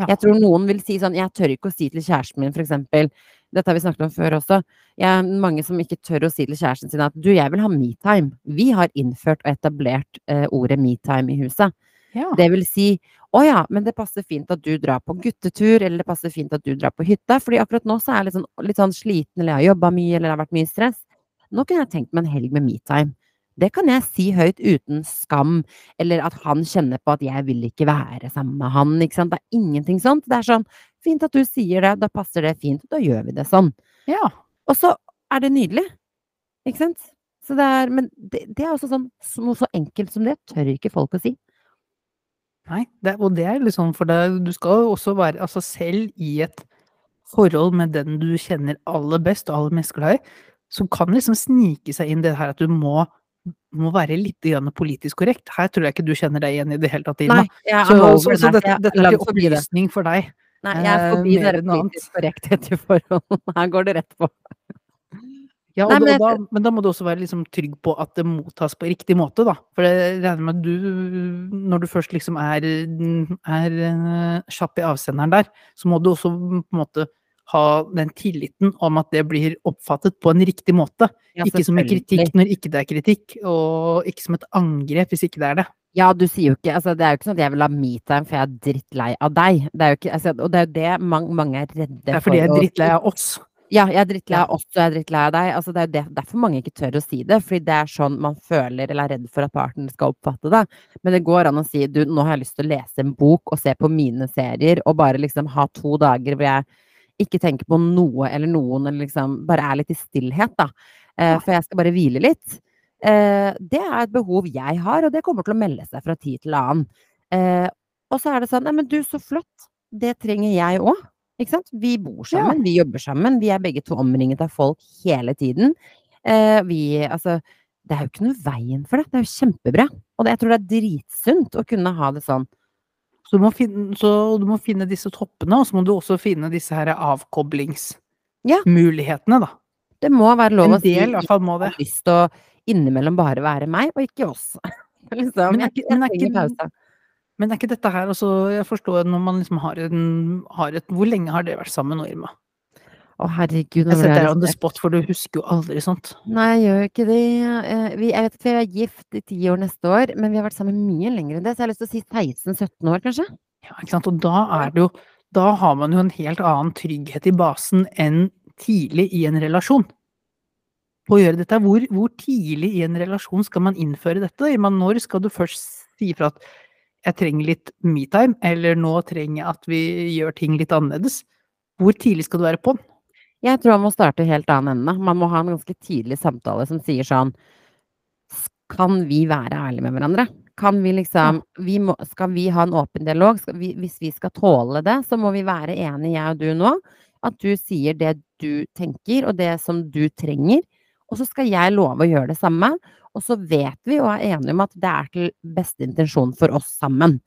S2: Ja.
S1: Jeg tror noen vil si sånn, jeg tør ikke å si til kjæresten min, eksempel, dette har vi snakket om før også, jeg, mange som ikke tør å si til kjæresten sin at du, jeg vil ha me-time. Vi har innført og etablert eh, ordet me-time i huset.
S2: Ja.
S1: Det vil si, å ja, men det passer fint at du drar på guttetur, eller det passer fint at du drar på hytta, fordi akkurat nå så er jeg litt sånn, litt sånn sliten, eller jeg har jobba mye, eller det har vært mye stress. Nå kunne jeg tenkt meg en helg med me-time. Det kan jeg si høyt uten skam, eller at han kjenner på at jeg vil ikke være sammen med han, ikke sant. Det er ingenting sånt. Det er sånn, fint at du sier det, da passer det fint, da gjør vi det sånn.
S2: ja.
S1: Og så er det nydelig, ikke sant. Så det er, men det, det er også sånn, noe så enkelt som det tør ikke folk å si.
S2: Nei, det, og det er litt sånn for deg, du skal jo også være altså selv i et forhold med den du kjenner aller best og aller mest glad i, så kan liksom snike seg inn det her at du må, må være litt politisk korrekt. Her tror jeg ikke du kjenner deg igjen i det hele tatt, Ina.
S1: Nei,
S2: Så,
S1: over
S2: så, dette, dette er
S1: det.
S2: opplysning for deg.
S1: Nei, jeg er forbi
S2: eh, annet.
S1: politisk korrekthet i forhold. Her går det rett på.
S2: Ja,
S1: Nei, men
S2: da, men da må du også være liksom trygg på at det mottas på riktig måte, da. For jeg regner med at du, når du først liksom er, er eh, kjapp i avsenderen der, så må du også på en måte ha den tilliten om at det blir oppfattet på en riktig måte.
S1: Ja,
S2: ikke som en kritikk når ikke det er kritikk, og ikke som et angrep hvis ikke det er det.
S1: Ja, du sier jo ikke altså, Det er jo ikke sånn at jeg vil ha metime, for jeg er drittlei av deg. Det er jo ikke, altså, og det er jo det mange, mange er redde for.
S2: Det er fordi jeg er drittlei av oss.
S1: Ja, jeg er drittlei av oss, og jeg er drittlei av deg. Altså, det er jo derfor mange ikke tør å si det, fordi det er sånn man føler eller er redd for at parten skal oppfatte det. Men det går an å si du, nå har jeg lyst til å lese en bok og se på mine serier, og bare liksom ha to dager hvor jeg ikke tenker på noe eller noen, eller liksom bare er litt i stillhet, da. Eh, for jeg skal bare hvile litt. Eh, det er et behov jeg har, og det kommer til å melde seg fra tid til annen. Eh, og så er det sånn, nei, men du, så flott. Det trenger jeg òg. Ikke sant? Vi bor
S2: Ja.
S1: sammen, vi jobber sammen, vi er begge to omringet av folk hele tiden. Eh, vi, altså, det er jo ikke noe veien for det. Det er jo kjempebra. Og det, jeg tror det er dritsunt å kunne ha det sånn.
S2: Så du, må finne, så du må finne disse toppene, og så må du også finne disse her avkoblingsmulighetene, da.
S1: Det må være lov å si
S2: del i hvert fall må
S1: jeg har lyst til å innimellom bare være meg, og ikke oss. liksom,
S2: Men er ikke- men er ikke-. Men er ikke dette her også Jeg forstår når man liksom har en har et Hvor lenge har dere vært sammen nå, Irma?
S1: Å, herregud.
S2: Jeg setter deg on the spot, for du husker jo aldri sånt.
S1: Nei, jeg gjør ikke det. Eh, Vi, jeg vet at vi er gift i ti år neste år, men vi har vært sammen mye lenger enn det, så jeg har lyst til å si 16-17 år, kanskje.
S2: Ja, ikke sant? Og da er det jo Da har man jo en helt annen trygghet i basen enn tidlig i en relasjon. På å gjøre dette. Hvor, hvor tidlig i en relasjon skal man innføre dette? Når skal du først si ifra at jeg trenger litt metime, eller nå trenger jeg at vi gjør ting litt annerledes. Hvor tidlig skal du være på'n?
S1: Jeg tror man må starte helt annen ende. Man må ha en ganske tidlig samtale som sier sånn Kan vi være ærlige med hverandre? Kan vi liksom vi må, Skal vi ha en åpen dialog? Vi, hvis vi skal tåle det, så må vi være enige, jeg og du nå. At du sier det du tenker, og det som du trenger. Og så skal jeg love å gjøre det samme. Og så vet vi og er enige om at det er til beste intensjon for oss sammen.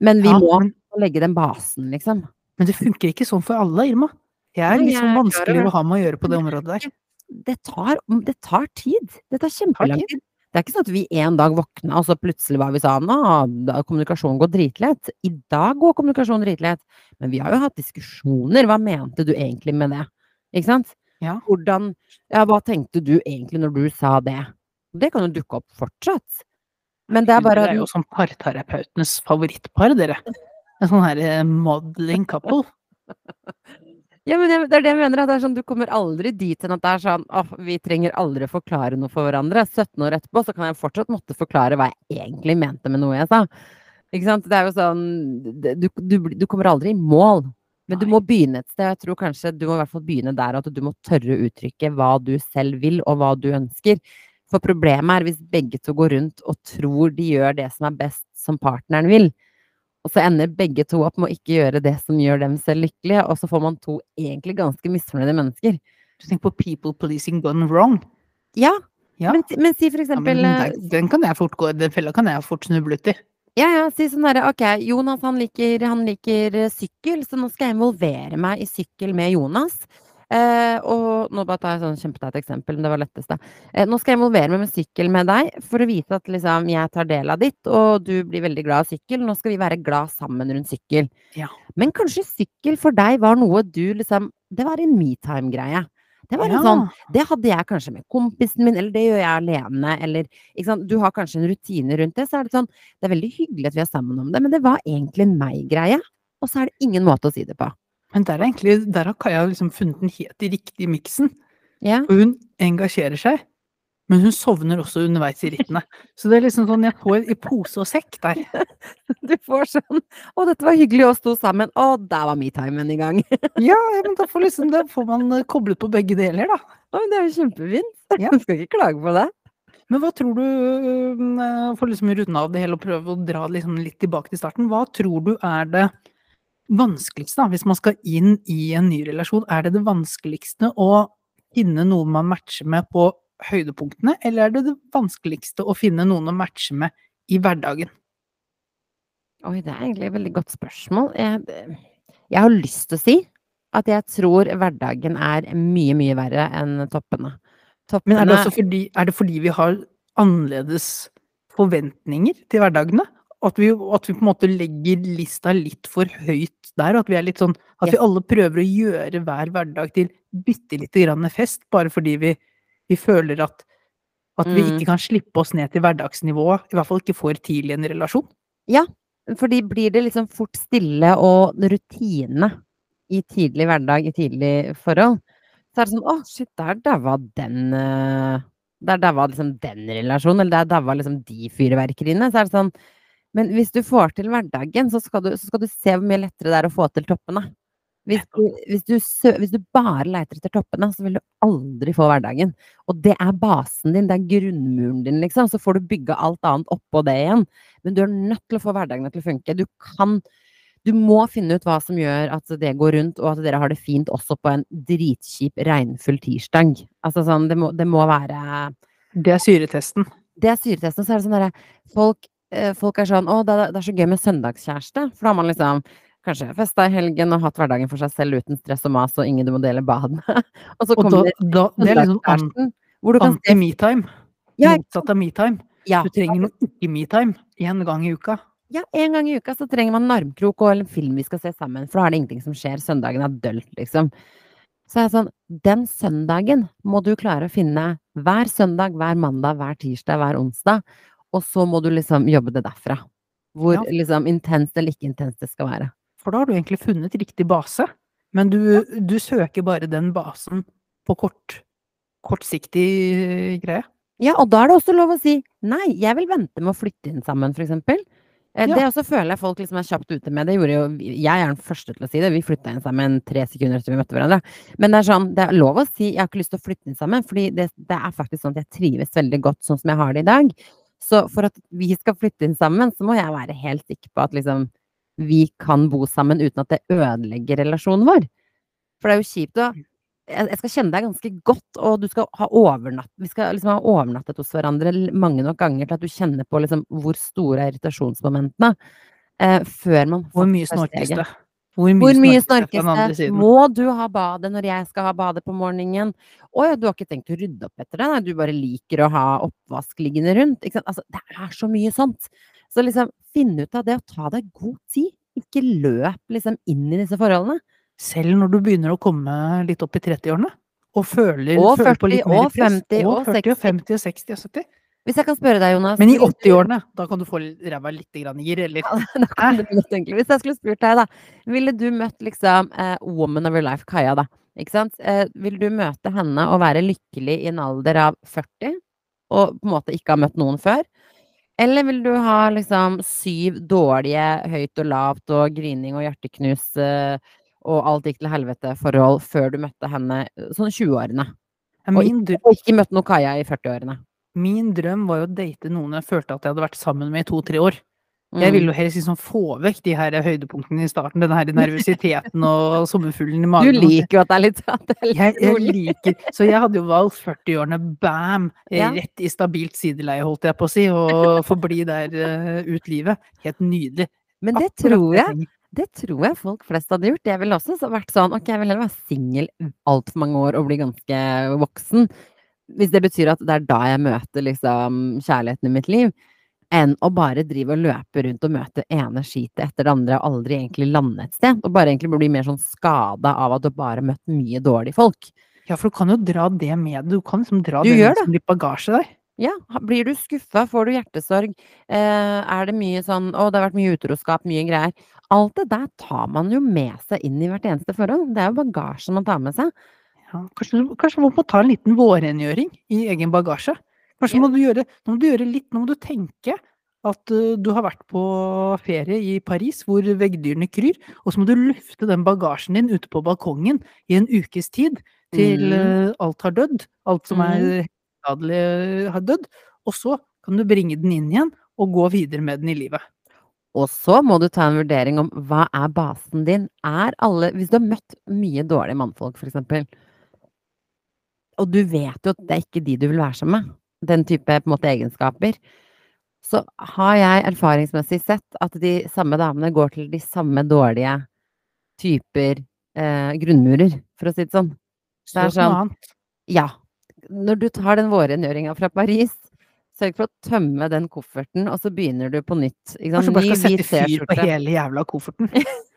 S1: Men vi
S2: Ja,
S1: må
S2: men-
S1: legge den basen, liksom.
S2: Men det funker ikke sånn for alle, Irma. Jeg er
S1: liksom
S2: litt
S1: klar
S2: vanskelig å ha med å gjøre på det området der.
S1: Det tar, det tar tid. Det tar kjempelang
S2: tid.
S1: Det er ikke sånn at vi en dag våkna, og så plutselig var vi sånn Nå, da- kommunikasjonen går dritlett. I dag går kommunikasjonen dritlett. Men vi har jo hatt diskusjoner. Hva mente du egentlig med det? Ikke sant?
S2: Ja.
S1: Hvordan Ja, hva tenkte du egentlig når du sa det? Det kan jo dukke opp fortsatt. Men det er bare
S2: Det er jo sånn parterapeutenes favorittpar, dere. En sånn her eh, modeling couple.
S1: Ja, men det er det jeg mener. At det er sånn, du kommer aldri dit hen at det er sånn åh, vi trenger aldri forklare noe for hverandre. 17 år etterpå så kan jeg fortsatt måtte forklare hva jeg egentlig mente med noe jeg sa. Ikke sant? Det er jo sånn Du, du, du kommer aldri i mål. Men du må begynne et sted. Jeg tror kanskje du må i hvert fall begynne der at du må tørre å uttrykke hva du selv vil, og hva du ønsker. For problemet er hvis begge to går rundt og tror de gjør det som er best som partneren vil. Og så ender begge to opp med å ikke gjøre det som gjør dem selv lykkelige, og så får man to egentlig ganske misfornøyde mennesker.
S2: Du tenker på people policing gone wrong.
S1: Ja,
S2: Ja.
S1: men, men si for
S2: Ja,
S1: eksempel
S2: men
S1: eh,
S2: den, den kan jeg fort gå, den fella kan jeg fort snuble uti.
S1: Ja, ja, si sånn herre Ok, Jonas han liker, han liker eh, sykkel, så nå skal jeg involvere meg i sykkel med Jonas. Eh, og nå bare tar jeg sånn kjempeteit eksempel, men det var letteste. Eh, nå skal jeg involvere meg med sykkel med deg, for å vite at liksom jeg tar del av ditt, og du blir veldig glad av sykkel. Nå skal vi være glad sammen rundt sykkel.
S2: Ja.
S1: Men kanskje sykkel for deg var noe du liksom Det var en metime-greie. Det var litt
S2: Ja.
S1: sånn det hadde jeg kanskje med kompisen min, eller det gjør jeg alene, eller ikke sant. Du har kanskje en rutine rundt det, så er det sånn Det er veldig hyggelig at vi er sammen om det, men det var egentlig en meg-greie. Og så er det ingen måte å si det på.
S2: Men der, er egentlig, der har Kaja liksom funnet den helt i riktige miksen.
S1: Ja.
S2: Og hun engasjerer seg, men hun sovner også underveis i rittene. Så det er liksom sånn jeg får i pose og sekk der.
S1: Du får sånn Å, dette var hyggelig, oss to sammen. Å, der var me-timen i gang.
S2: Ja, men da får, liksom, da får man eh, koblet på begge deler, da.
S1: Å, men det er jo kjempefint.
S2: Ja.
S1: Du skal ikke klage på det.
S2: Men hva tror du, øh, for liksom å runde av det hele og prøve å dra liksom litt tilbake til starten, hva tror du er det vanskeligste, da, hvis man skal inn i en ny relasjon? Er det det vanskeligste å finne noen man matcher med på høydepunktene, eller er det det vanskeligste å finne noen å matche med i hverdagen?
S1: Oi, det er egentlig et veldig godt spørsmål. Jeg, jeg har lyst til å si at jeg tror hverdagen er mye, mye verre enn toppene.
S2: Men er det fordi, er det fordi vi har annerledes forventninger til hverdagene? At vi, at vi på en måte legger lista litt for høyt der? At vi er litt sånn At vi alle prøver å gjøre hver hverdag til bitte lite grann fest, bare fordi vi, vi føler at at vi
S1: Mm.
S2: ikke kan slippe oss ned til hverdagsnivået, i hvert fall ikke for tidlig i en relasjon.
S1: Ja, Fordi blir det liksom fort stille og rutine i tidlig hverdag, i tidlig forhold, så er det sånn Å, shit, der daua den eh, Der daua liksom den relasjonen, eller der daua liksom de fyrverkeriene. Så er det sånn Men hvis du får til hverdagen, så skal du, så skal du se hvor mye lettere det er å få til toppene. Hvis du, hvis, du hvis du bare leiter etter toppene, så vil du aldri få hverdagen. Og det er basen din, det er grunnmuren din, liksom. Så får du bygge alt annet oppå det igjen. Men du er nødt til å få hverdagene til å funke. Du kan Du må finne ut hva som gjør at det går rundt, og at dere har det fint også på en dritkjip, regnfull tirsdag. Altså sånn, det må, det må være
S2: Det er syretesten.
S1: Det er syretesten. Så er det sånn derre folk, eh, folk er sånn Å, det er, det er så gøy med søndagskjæreste. For da har man liksom kanskje festa i helgen og hatt hverdagen for seg selv uten stress og mas og ingen du må dele bad med. og så
S2: Og da,
S1: kommer
S2: da det er liksom
S1: kjæresten, hvor du kan se
S2: anti-metime.
S1: Ja,
S2: Motsatt av metime.
S1: ja,
S2: Du trenger noe ikke-metime én gang i uka.
S1: Ja, en gang i uka så trenger man en armkrok og en film vi skal se sammen, for da er det ingenting som skjer. Søndagen er dølt, liksom. Så er jeg sånn, den søndagen må du klare å finne hver søndag, hver mandag, hver tirsdag, hver onsdag, og så må du liksom jobbe det derfra. Hvor
S2: Ja.
S1: liksom intenst eller ikke intenst det skal være.
S2: For da har du egentlig funnet riktig base, men du, du søker bare den basen på kort, kortsiktig greie.
S1: Ja, og da er det også lov å si nei, jeg vil vente med å flytte inn sammen, eksempel. Eh,
S2: Ja.
S1: Det også føler jeg folk liksom er kjapt ute med. Det gjorde jo Jeg er den første til å si det. Vi flytta inn sammen tre sekunder etter vi møtte hverandre. Men det er sånn, det er lov å si 'jeg har ikke lyst til å flytte inn sammen', fordi det, det er faktisk sånn at jeg trives veldig godt sånn som jeg har det i dag. Så for at vi skal flytte inn sammen, så må jeg være helt sikker på at liksom vi kan bo sammen uten at det ødelegger relasjonen vår. For det er jo kjipt å jeg skal kjenne deg ganske godt, og du skal ha overnatt Vi skal liksom ha overnattet hos hverandre mange nok ganger til at du kjenner på liksom hvor store er irritasjonsmomentene, eh, før man
S2: Hvor mye snorkes det? Hvor
S1: Hvor mye
S2: snorkes det?
S1: Må du ha badet når jeg skal ha badet på morgenen? Å ja, du har ikke tenkt å rydde opp etter det? Nei, du bare liker å ha oppvask liggende rundt? Altså, det er så mye sånt. Så liksom, finn ut av det og ta deg god tid. Ikke løp liksom inn i disse forholdene.
S2: Selv når du begynner å komme litt opp i 30-årene, og føler,
S1: Og
S2: føler på
S1: 40,
S2: litt mer
S1: og
S2: press,
S1: 50, og
S2: 40, og 50, og 60 og 70.
S1: Hvis jeg kan spørre deg, Jonas
S2: Men i 80-årene, da kan du få ræva litt gir, eller?
S1: Ja, da kan du godt egentlig. Hvis jeg skulle spurt deg, da. Ville du møtt liksom eh, woman of your life, Kaja, da? Ikke sant? Eh, vil du møte henne og være lykkelig i en alder av 40, og på en måte ikke ha møtt noen før? Eller vil du ha liksom syv dårlige høyt og lavt og grining og hjerteknus eh, og alt gikk til helvete forhold før du møtte henne eh, sånn 20-årene?
S2: Ja,
S1: Og Og ikke møtt noe Kaja i 40-årene?
S2: min drøm var jo å date noen jeg følte at jeg hadde vært sammen med i to-tre år. Jeg ville jo helst liksom få vekk de her høydepunktene i starten, den her nervøsiteten og sommerfuglen i
S1: Du liker jo at det er litt, at er litt
S2: jeg, jeg liker Så jeg hadde jo valgt 40-årene, bam! eh. Rett i stabilt sideleie, holdt jeg på å si, og forbli der uh, ut livet. Helt nydelig.
S1: Men det tror jeg. Det tror jeg folk flest hadde gjort. Jeg ville også så vært sånn Ok, jeg vil heller være singel altfor mange år og bli ganske voksen. Hvis det betyr at det er da jeg møter liksom kjærligheten i mitt liv. Enn å bare drive og løpe rundt og møte ene skitet etter det andre og aldri egentlig lande et sted. Og bare egentlig bli mer sånn skada av at du bare har møtt mye dårlige folk.
S2: Ja, for du kan jo dra det med deg. Du kan liksom dra
S1: Du
S2: det med som litt bagasje der.
S1: Ja, blir du skuffa, får du hjertesorg, eh, er det mye sånn Å, det har vært mye utroskap, mye greier. Alt det der tar man jo med seg inn i hvert eneste forhold. Det er jo bagasjen man tar med seg.
S2: Ja, kanskje, kanskje man må ta en liten vårrengjøring i egen bagasje. Kanskje
S1: Ja.
S2: må du gjøre, nå må du gjøre litt, nå må du tenke at uh, du har vært på ferie i Paris hvor veggdyrene kryr, og så må du lufte den bagasjen din ute på balkongen i en ukes tid til
S1: Mm.
S2: uh, alt har dødd, alt som er skadelig har dødd, og så kan du bringe den inn igjen og gå videre med den i livet.
S1: Og så må du ta en vurdering om hva er basen din. Er alle Hvis du har møtt mye dårlige mannfolk, eksempel, og du vet jo at det er ikke de du vil være sammen med, den type på måte egenskaper, så har jeg erfaringsmessig sett at de samme damene går til de samme dårlige typer eh, grunnmurer, for å si det sånn.
S2: Så
S1: Det er sånn-. Ja. Når du tar den vårrengjøringa fra Paris, sørg for å tømme den kofferten, og så begynner du på nytt. Ikke sant?
S2: Kanskje bare skal sette fyr på hele jævla kofferten.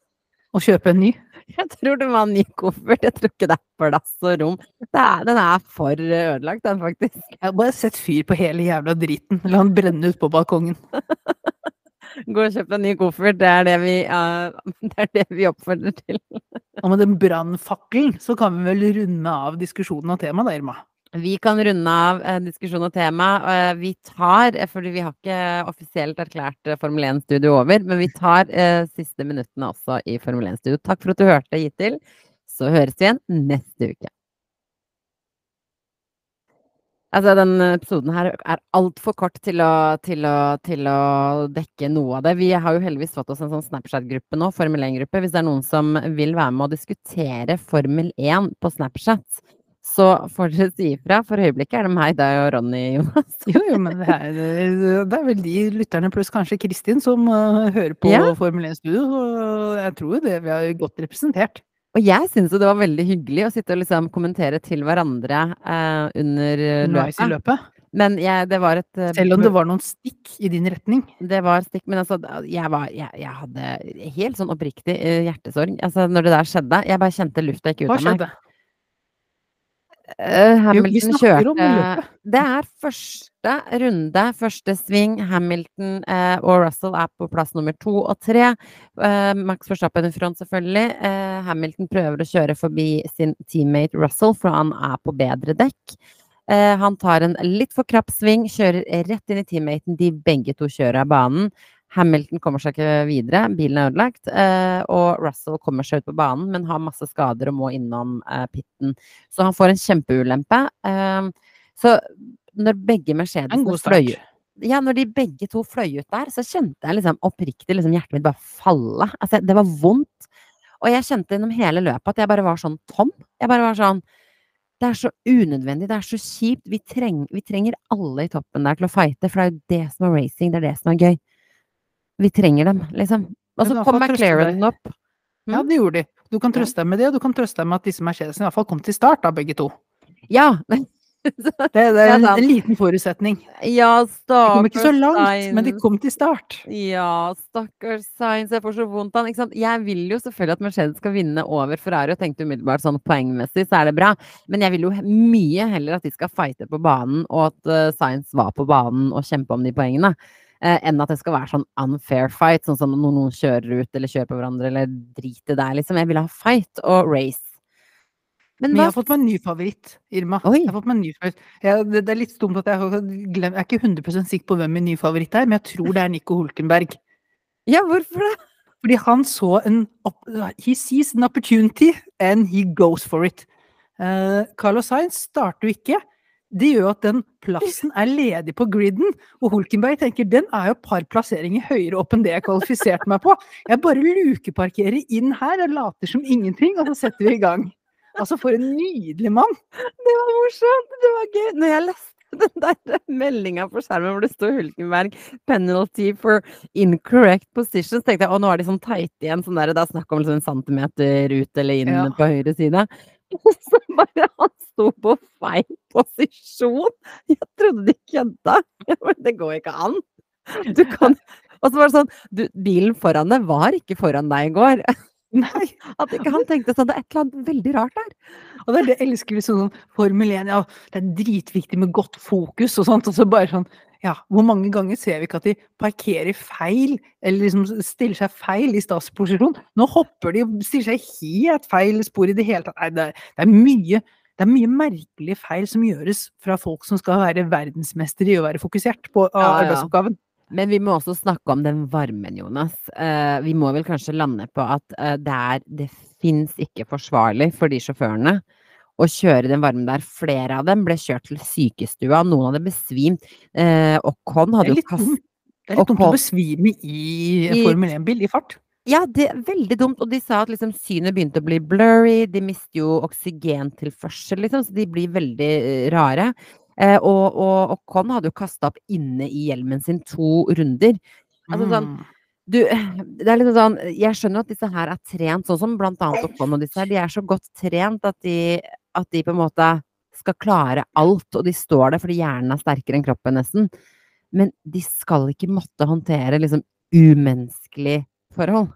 S2: Og kjøpe en ny.
S1: Jeg tror du må ha en ny koffert. Jeg tror ikke det er plass og rom. Det er, den er for ødelagt, den faktisk.
S2: Ja, bare sett fyr på hele jævla driten. La den brenne ut på balkongen.
S1: Gå og kjøp en ny koffert. Det er det vi, uh, det er det vi oppfordrer til.
S2: Og med den brannfakkelen så kan vi vel runde av diskusjonen og temaet da, Irma.
S1: Vi kan runde av eh, diskusjon og tema. Eh, vi tar, eh, fordi vi har ikke offisielt erklært Formel 1-studio over, men vi tar siste minuttene også i Formel 1-studio. Takk for at du hørte hittil. Så høres vi igjen neste uke. Altså, den episoden her er altfor kort til å, til, å, til å dekke noe av det. Vi har jo heldigvis fått oss en sånn Snapchat-gruppe nå, Formel 1-gruppe. Hvis det er noen som vil være med å diskutere Formel 1 på Snapchat, så får dere si ifra. For øyeblikket er det meg, deg og Ronny, Jonas.
S2: Jo, jo, men det er, det er vel de lytterne pluss kanskje Kristin som uh, hører på
S1: Ja.
S2: Formel 1-studio. Og jeg tror det vi er godt representert.
S1: Og jeg syns jo det var veldig hyggelig å sitte og liksom kommentere til hverandre uh, under
S2: løpet i
S1: løpet. Men jeg, det var et eh,
S2: Selv om det var noen stikk i din retning.
S1: Det var stikk, men altså, jeg, var, jeg, jeg hadde helt sånn oppriktig hjertesorg. Altså, når det der skjedde. Jeg bare kjente lufta gikk ut av meg.
S2: Hva skjedde?
S1: Hamilton kjørte. Det er første runde, første sving. Hamilton eh, og Russell er på plass nummer to og tre. Eh, Max Verstappen i front, selvfølgelig. Eh, Hamilton prøver å kjøre forbi sin teammate Russell, for han er på bedre dekk. Eh, han tar en litt for krapp sving, kjører rett inn i teammaten. De begge to kjører av banen. Hamilton kommer seg ikke videre, bilen er ødelagt. Eh, og Russell kommer seg ut på banen, men har masse skader og må innom eh, pitten. Så han får en kjempeulempe. Eh, så når begge Mercedesene fløy ja, når de begge to fløy ut der, så kjente jeg liksom oppriktig liksom hjertet mitt bare falle. Altså, det var vondt. Og jeg kjente gjennom hele løpet at jeg bare var sånn tom. Jeg bare var sånn Det er så unødvendig, det er så kjipt. Vi, treng, vi trenger alle i toppen der til å fighte, for det er jo det som er racing, det er det som er gøy. Vi trenger dem, liksom. Og så kom McLaren opp.
S2: Mm? Ja, det gjorde de. Du kan trøste deg med det, og du kan trøste deg med at disse Mercedesene i hvert fall kom til start, da, begge to.
S1: Ja,
S2: det, det, er en, en, liten forutsetning.
S1: Ja, stakkars
S2: De kom ikke så langt, men de kom til start.
S1: Ja, stakkars Sainz. Jeg får så vondt av han. Jeg vil jo selvfølgelig at Mercedes skal vinne over Ferrari, og tenkte umiddelbart sånn poengmessig så er det bra. Men jeg vil jo mye heller at de skal fighte på banen, og at uh, Sainz var på banen og kjempe om de poengene. Uh, enn at det skal være sånn unfair fight, sånn som når noen kjører ut eller kjører på hverandre eller driter der, liksom. Jeg vil ha fight og race.
S2: Men, Men jeg har fått meg en ny favoritt, Irma.
S1: Oi.
S2: Jeg har fått meg en ny favoritt. Jeg, det, det, er litt dumt at jeg har glemt Jeg er ikke 100 sikker på hvem min nye favoritt er, men jeg tror det er Nico Hulkenberg.
S1: Ja, hvorfor det?
S2: Fordi han så en He sees an opportunity, and he goes for it. Uh, Carlos Sainz starter jo ikke. Det gjør at den plassen er ledig på griden, og Hulkenberg tenker den er jo et par plasseringer høyere opp enn det jeg kvalifiserte meg på. Jeg bare lukeparkerer inn her og later som ingenting, og så setter vi i gang. Altså, for en nydelig mann!
S1: Det var morsomt! Det var gøy. Når jeg leste den der meldinga på skjermen hvor det står Hulkenberg 'penalty for incorrect position', så tenkte jeg å, nå er de sånn teite igjen. Sånn der, det er snakk om liksom en centimeter ut eller inn ja. på høyre side. Og så bare han sto på feil posisjon! Jeg trodde de kødda! Men det går ikke an! Du kan Og så var det sånn du, Bilen foran deg var ikke foran deg i går.
S2: Nei,
S1: at ikke han tenkte sånn Det er et eller annet veldig rart der.
S2: Og det er det jeg elsker vi sånn Formel 1. Ja, det er dritviktig med godt fokus og sånt. Og så bare sånn Ja, hvor mange ganger ser vi ikke at de parkerer feil, eller liksom stiller seg feil i statsposisjon? Nå hopper de og stiller seg helt feil spor i det hele tatt. Nei, det er, det er mye det er mye merkelige feil som gjøres fra folk som skal være verdensmestere i å være fokusert på ja, arbeidsoppgaven. Ja.
S1: Men vi må også snakke om den varmen, Jonas. Uh, vi må vel kanskje lande på at uh, det er Det fins ikke forsvarlig for de sjåførene å kjøre den varmen der. Flere av dem ble kjørt til sykestua, noen hadde besvimt. Uh, Ocon hadde jo
S2: kastet Det er litt dumt å besvime i, i Formel 1-bil i fart.
S1: Ja, det er veldig dumt. Og de sa at liksom synet begynte å bli blurry. De mister jo oksygentilførsel, liksom, så de blir veldig rare. Eh, og, og, og Con hadde jo kasta opp inne i hjelmen sin to runder. Altså sånn mm. du, det er litt sånn Jeg skjønner at disse her er trent, sånn som blant annet Ocon og disse her. De er så godt trent at de, at de på en måte skal klare alt, og de står der fordi hjernen er sterkere enn kroppen, nesten. Men de skal ikke måtte håndtere liksom umenneskelige forhold.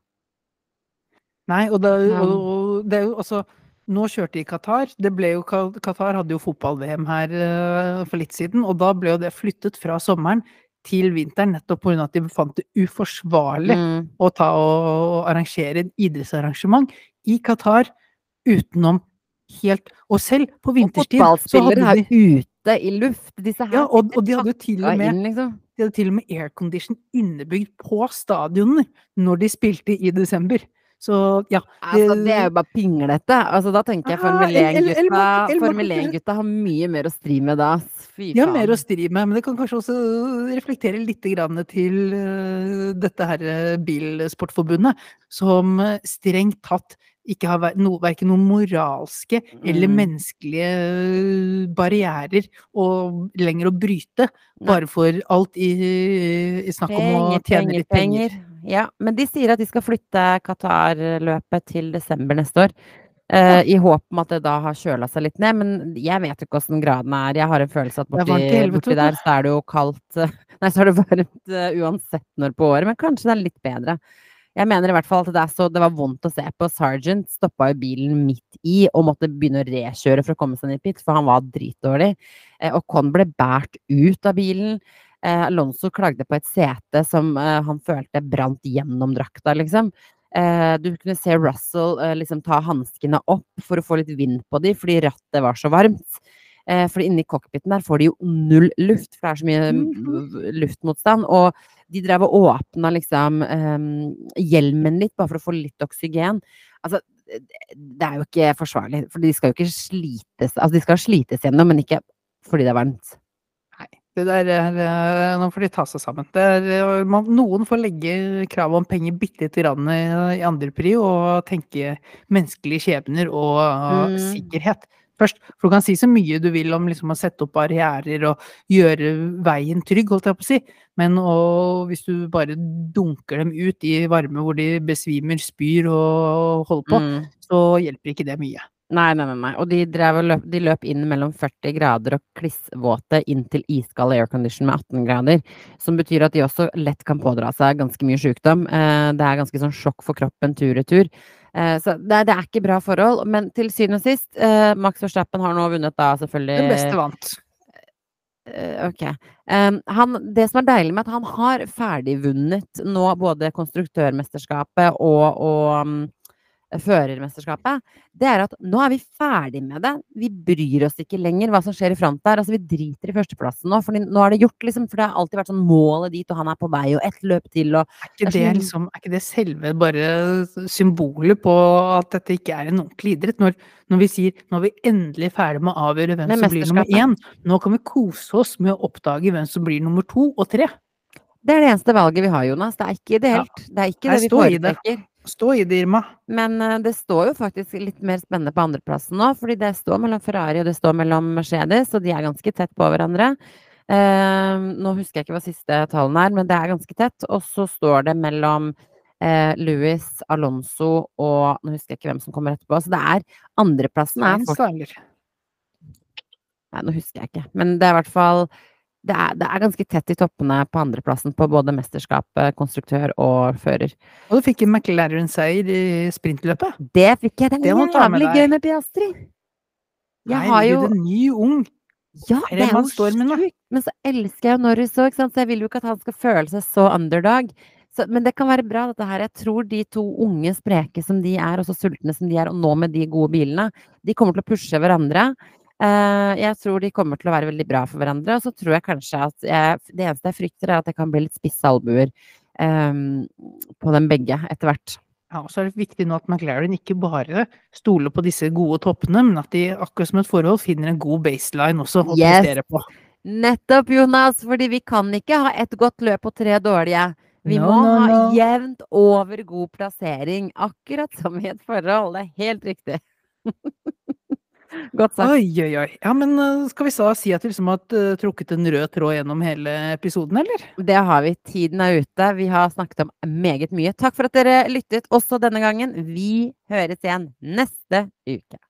S2: Nei, og det, og det er jo altså nå kjørte de i Qatar. Det ble jo, Qatar hadde jo fotball-VM her uh, for litt siden, og da ble jo det flyttet fra sommeren til vinteren, nettopp pga. at de fant det uforsvarlig mm. å ta og, og arrangere en idrettsarrangement i Qatar utenom helt Og selv på vinterstid
S1: Og fotballspillere er ute i luft. Disse her
S2: ja, og, og de hadde jo til og med inn, liksom. De hadde til og med aircondition innebygd på stadionene når de spilte i desember. Så ja.
S1: Altså, det er jo bare pinglete. Altså, da tenker jeg Formel 1-gutta har mye mer å stri med da.
S2: Fy faen. Ja, mer å stri med, men det kan kanskje også reflektere litt til uh, dette her uh, Bilsportforbundet, som uh, strengt tatt ikke har no, verken noen moralske mm. eller menneskelige barrierer og lenger å bryte, bare for alt i, i snakk om penger, å tjene litt penger. penger.
S1: Ja, men de sier at de skal flytte Qatar-løpet til desember neste år. Uh, I håp om at det da har kjøla seg litt ned, men jeg vet ikke åssen graden er. Jeg har en følelse at borti, borti, der så er det jo kaldt Nei, så er det varmt uh, uansett når på året, men kanskje det er litt bedre. Jeg mener i hvert fall at det, så, det var vondt å se på. Sergeant stoppa jo bilen midt i og måtte begynne å rekjøre for å komme seg ned pit, for han var dritdårlig. Eh, og Con ble båret ut av bilen. Eh, Alonso klagde på et sete som eh, han følte brant gjennom drakta, liksom. Eh, du kunne se Russell liksom ta hanskene opp for å få litt vind på dem, fordi rattet var så varmt. Eh, for inni cockpiten der får de jo null luft, for det er så mye
S2: Mhm.
S1: luftmotstand. Og de drev og åpna liksom eh, hjelmen litt, bare for å få litt oksygen. Altså, det er jo ikke forsvarlig, for de skal jo ikke slites Altså, de skal slites gjennom, men ikke fordi det er varmt.
S2: Nei, det der er eh, Nå får de ta seg sammen. Det er, eh, man, noen får legge kravet om penger bitte lite grann i, i andre pri og tenke menneskelige skjebner og
S1: Mm.
S2: sikkerhet først. For du kan si så mye du vil om liksom, å sette opp barrierer og gjøre veien trygg, holdt jeg på å si, men og, hvis du bare dunker dem ut i varme hvor de besvimer, spyr og holder på,
S1: Mm.
S2: så hjelper ikke det mye.
S1: Nei, nei, nei. Og de, og løp, de løp inn mellom 40 grader og klissvåte inn til iskald aircondition med 18 grader. Som betyr at de også lett kan pådra seg ganske mye sykdom. Eh, det er ganske sånn sjokk for kroppen tur-retur. Eh, så det, det er ikke bra forhold. Men til syvende og sist, eh, Max Verstappen har nå vunnet da selvfølgelig
S2: Den beste vant.
S1: Eh, ok. Han, det som er deilig med at han har ferdigvunnet nå både konstruktørmesterskapet og, og mm, førermesterskapet, det er at nå er vi ferdig med det. Vi bryr oss ikke lenger hva som skjer i front der. Altså, vi driter i førsteplassen nå, for nå er det gjort, liksom. For det har alltid vært sånn målet dit, og han er på vei, og ett løp til, og
S2: Er ikke,
S1: Det
S2: liksom, er ikke det selve bare symbolet på at dette ikke er en ordentlig idrett? Når, når vi sier nå er vi endelig ferdig med å avgjøre hvem som blir nummer én, nå kan vi kose oss med å oppdage hvem som blir nummer to og tre.
S1: Det er det eneste valget vi har, Jonas. Det er ikke ideelt. Det er ikke det vi foretrekker.
S2: Stå i det, Irma.
S1: Men eh, det står jo faktisk litt mer spennende på andreplassen nå, fordi det står mellom Ferrari og det står mellom Mercedes, og de er ganske tett på hverandre. Eh, nå husker jeg ikke hva siste tallene er, men det er ganske tett. Og så står det mellom eh, Louis, Alonso og Nå husker jeg ikke hvem som kommer etterpå. Så det er andreplassen er fort. Nei, nå husker jeg ikke. Men det er i hvert fall det er, det er ganske tett i toppene på andreplassen på både mesterskapet, konstruktør og fører.
S2: Og du fikk en McLaren-seier i sprintløpet.
S1: Det fikk jeg! Det er jævlig gøy med Piastri! Jeg har
S2: Herregud,
S1: jo
S2: en ny ung.
S1: Ja, det er jo sjukt. Men så elsker jeg jo Norris òg, så jeg vil jo ikke at han skal føle seg så underdog. Så, men det kan være bra, dette her. Jeg tror de to unge, spreke som de er, og så sultne som de er, og nå med de gode bilene, de kommer til å pushe hverandre. Eh, jeg tror de kommer til å være veldig bra for hverandre, og så tror jeg kanskje at jeg, det eneste jeg frykter, er at det kan bli litt spisse albuer um, på dem begge etter hvert.
S2: Ja, og så er det viktig nå at McLaren ikke bare stoler på disse gode toppene, men at de akkurat som et forhold finner en god baseline også å
S1: Yes.
S2: prestere på.
S1: Nettopp, Jonas! Fordi vi kan ikke ha ett godt løp og tre dårlige. Vi
S2: No,
S1: må
S2: no,
S1: ha jevnt over god plassering, akkurat som i et forhold. Det er helt riktig. Godt sagt.
S2: Oi, oi, oi. Ja, men eh, skal vi så si at vi liksom har eh, trukket en rød tråd gjennom hele episoden, eller?
S1: Det har vi. Tiden er ute. Vi har snakket om meget mye. Takk for at dere lyttet også denne gangen. Vi høres igjen neste uke.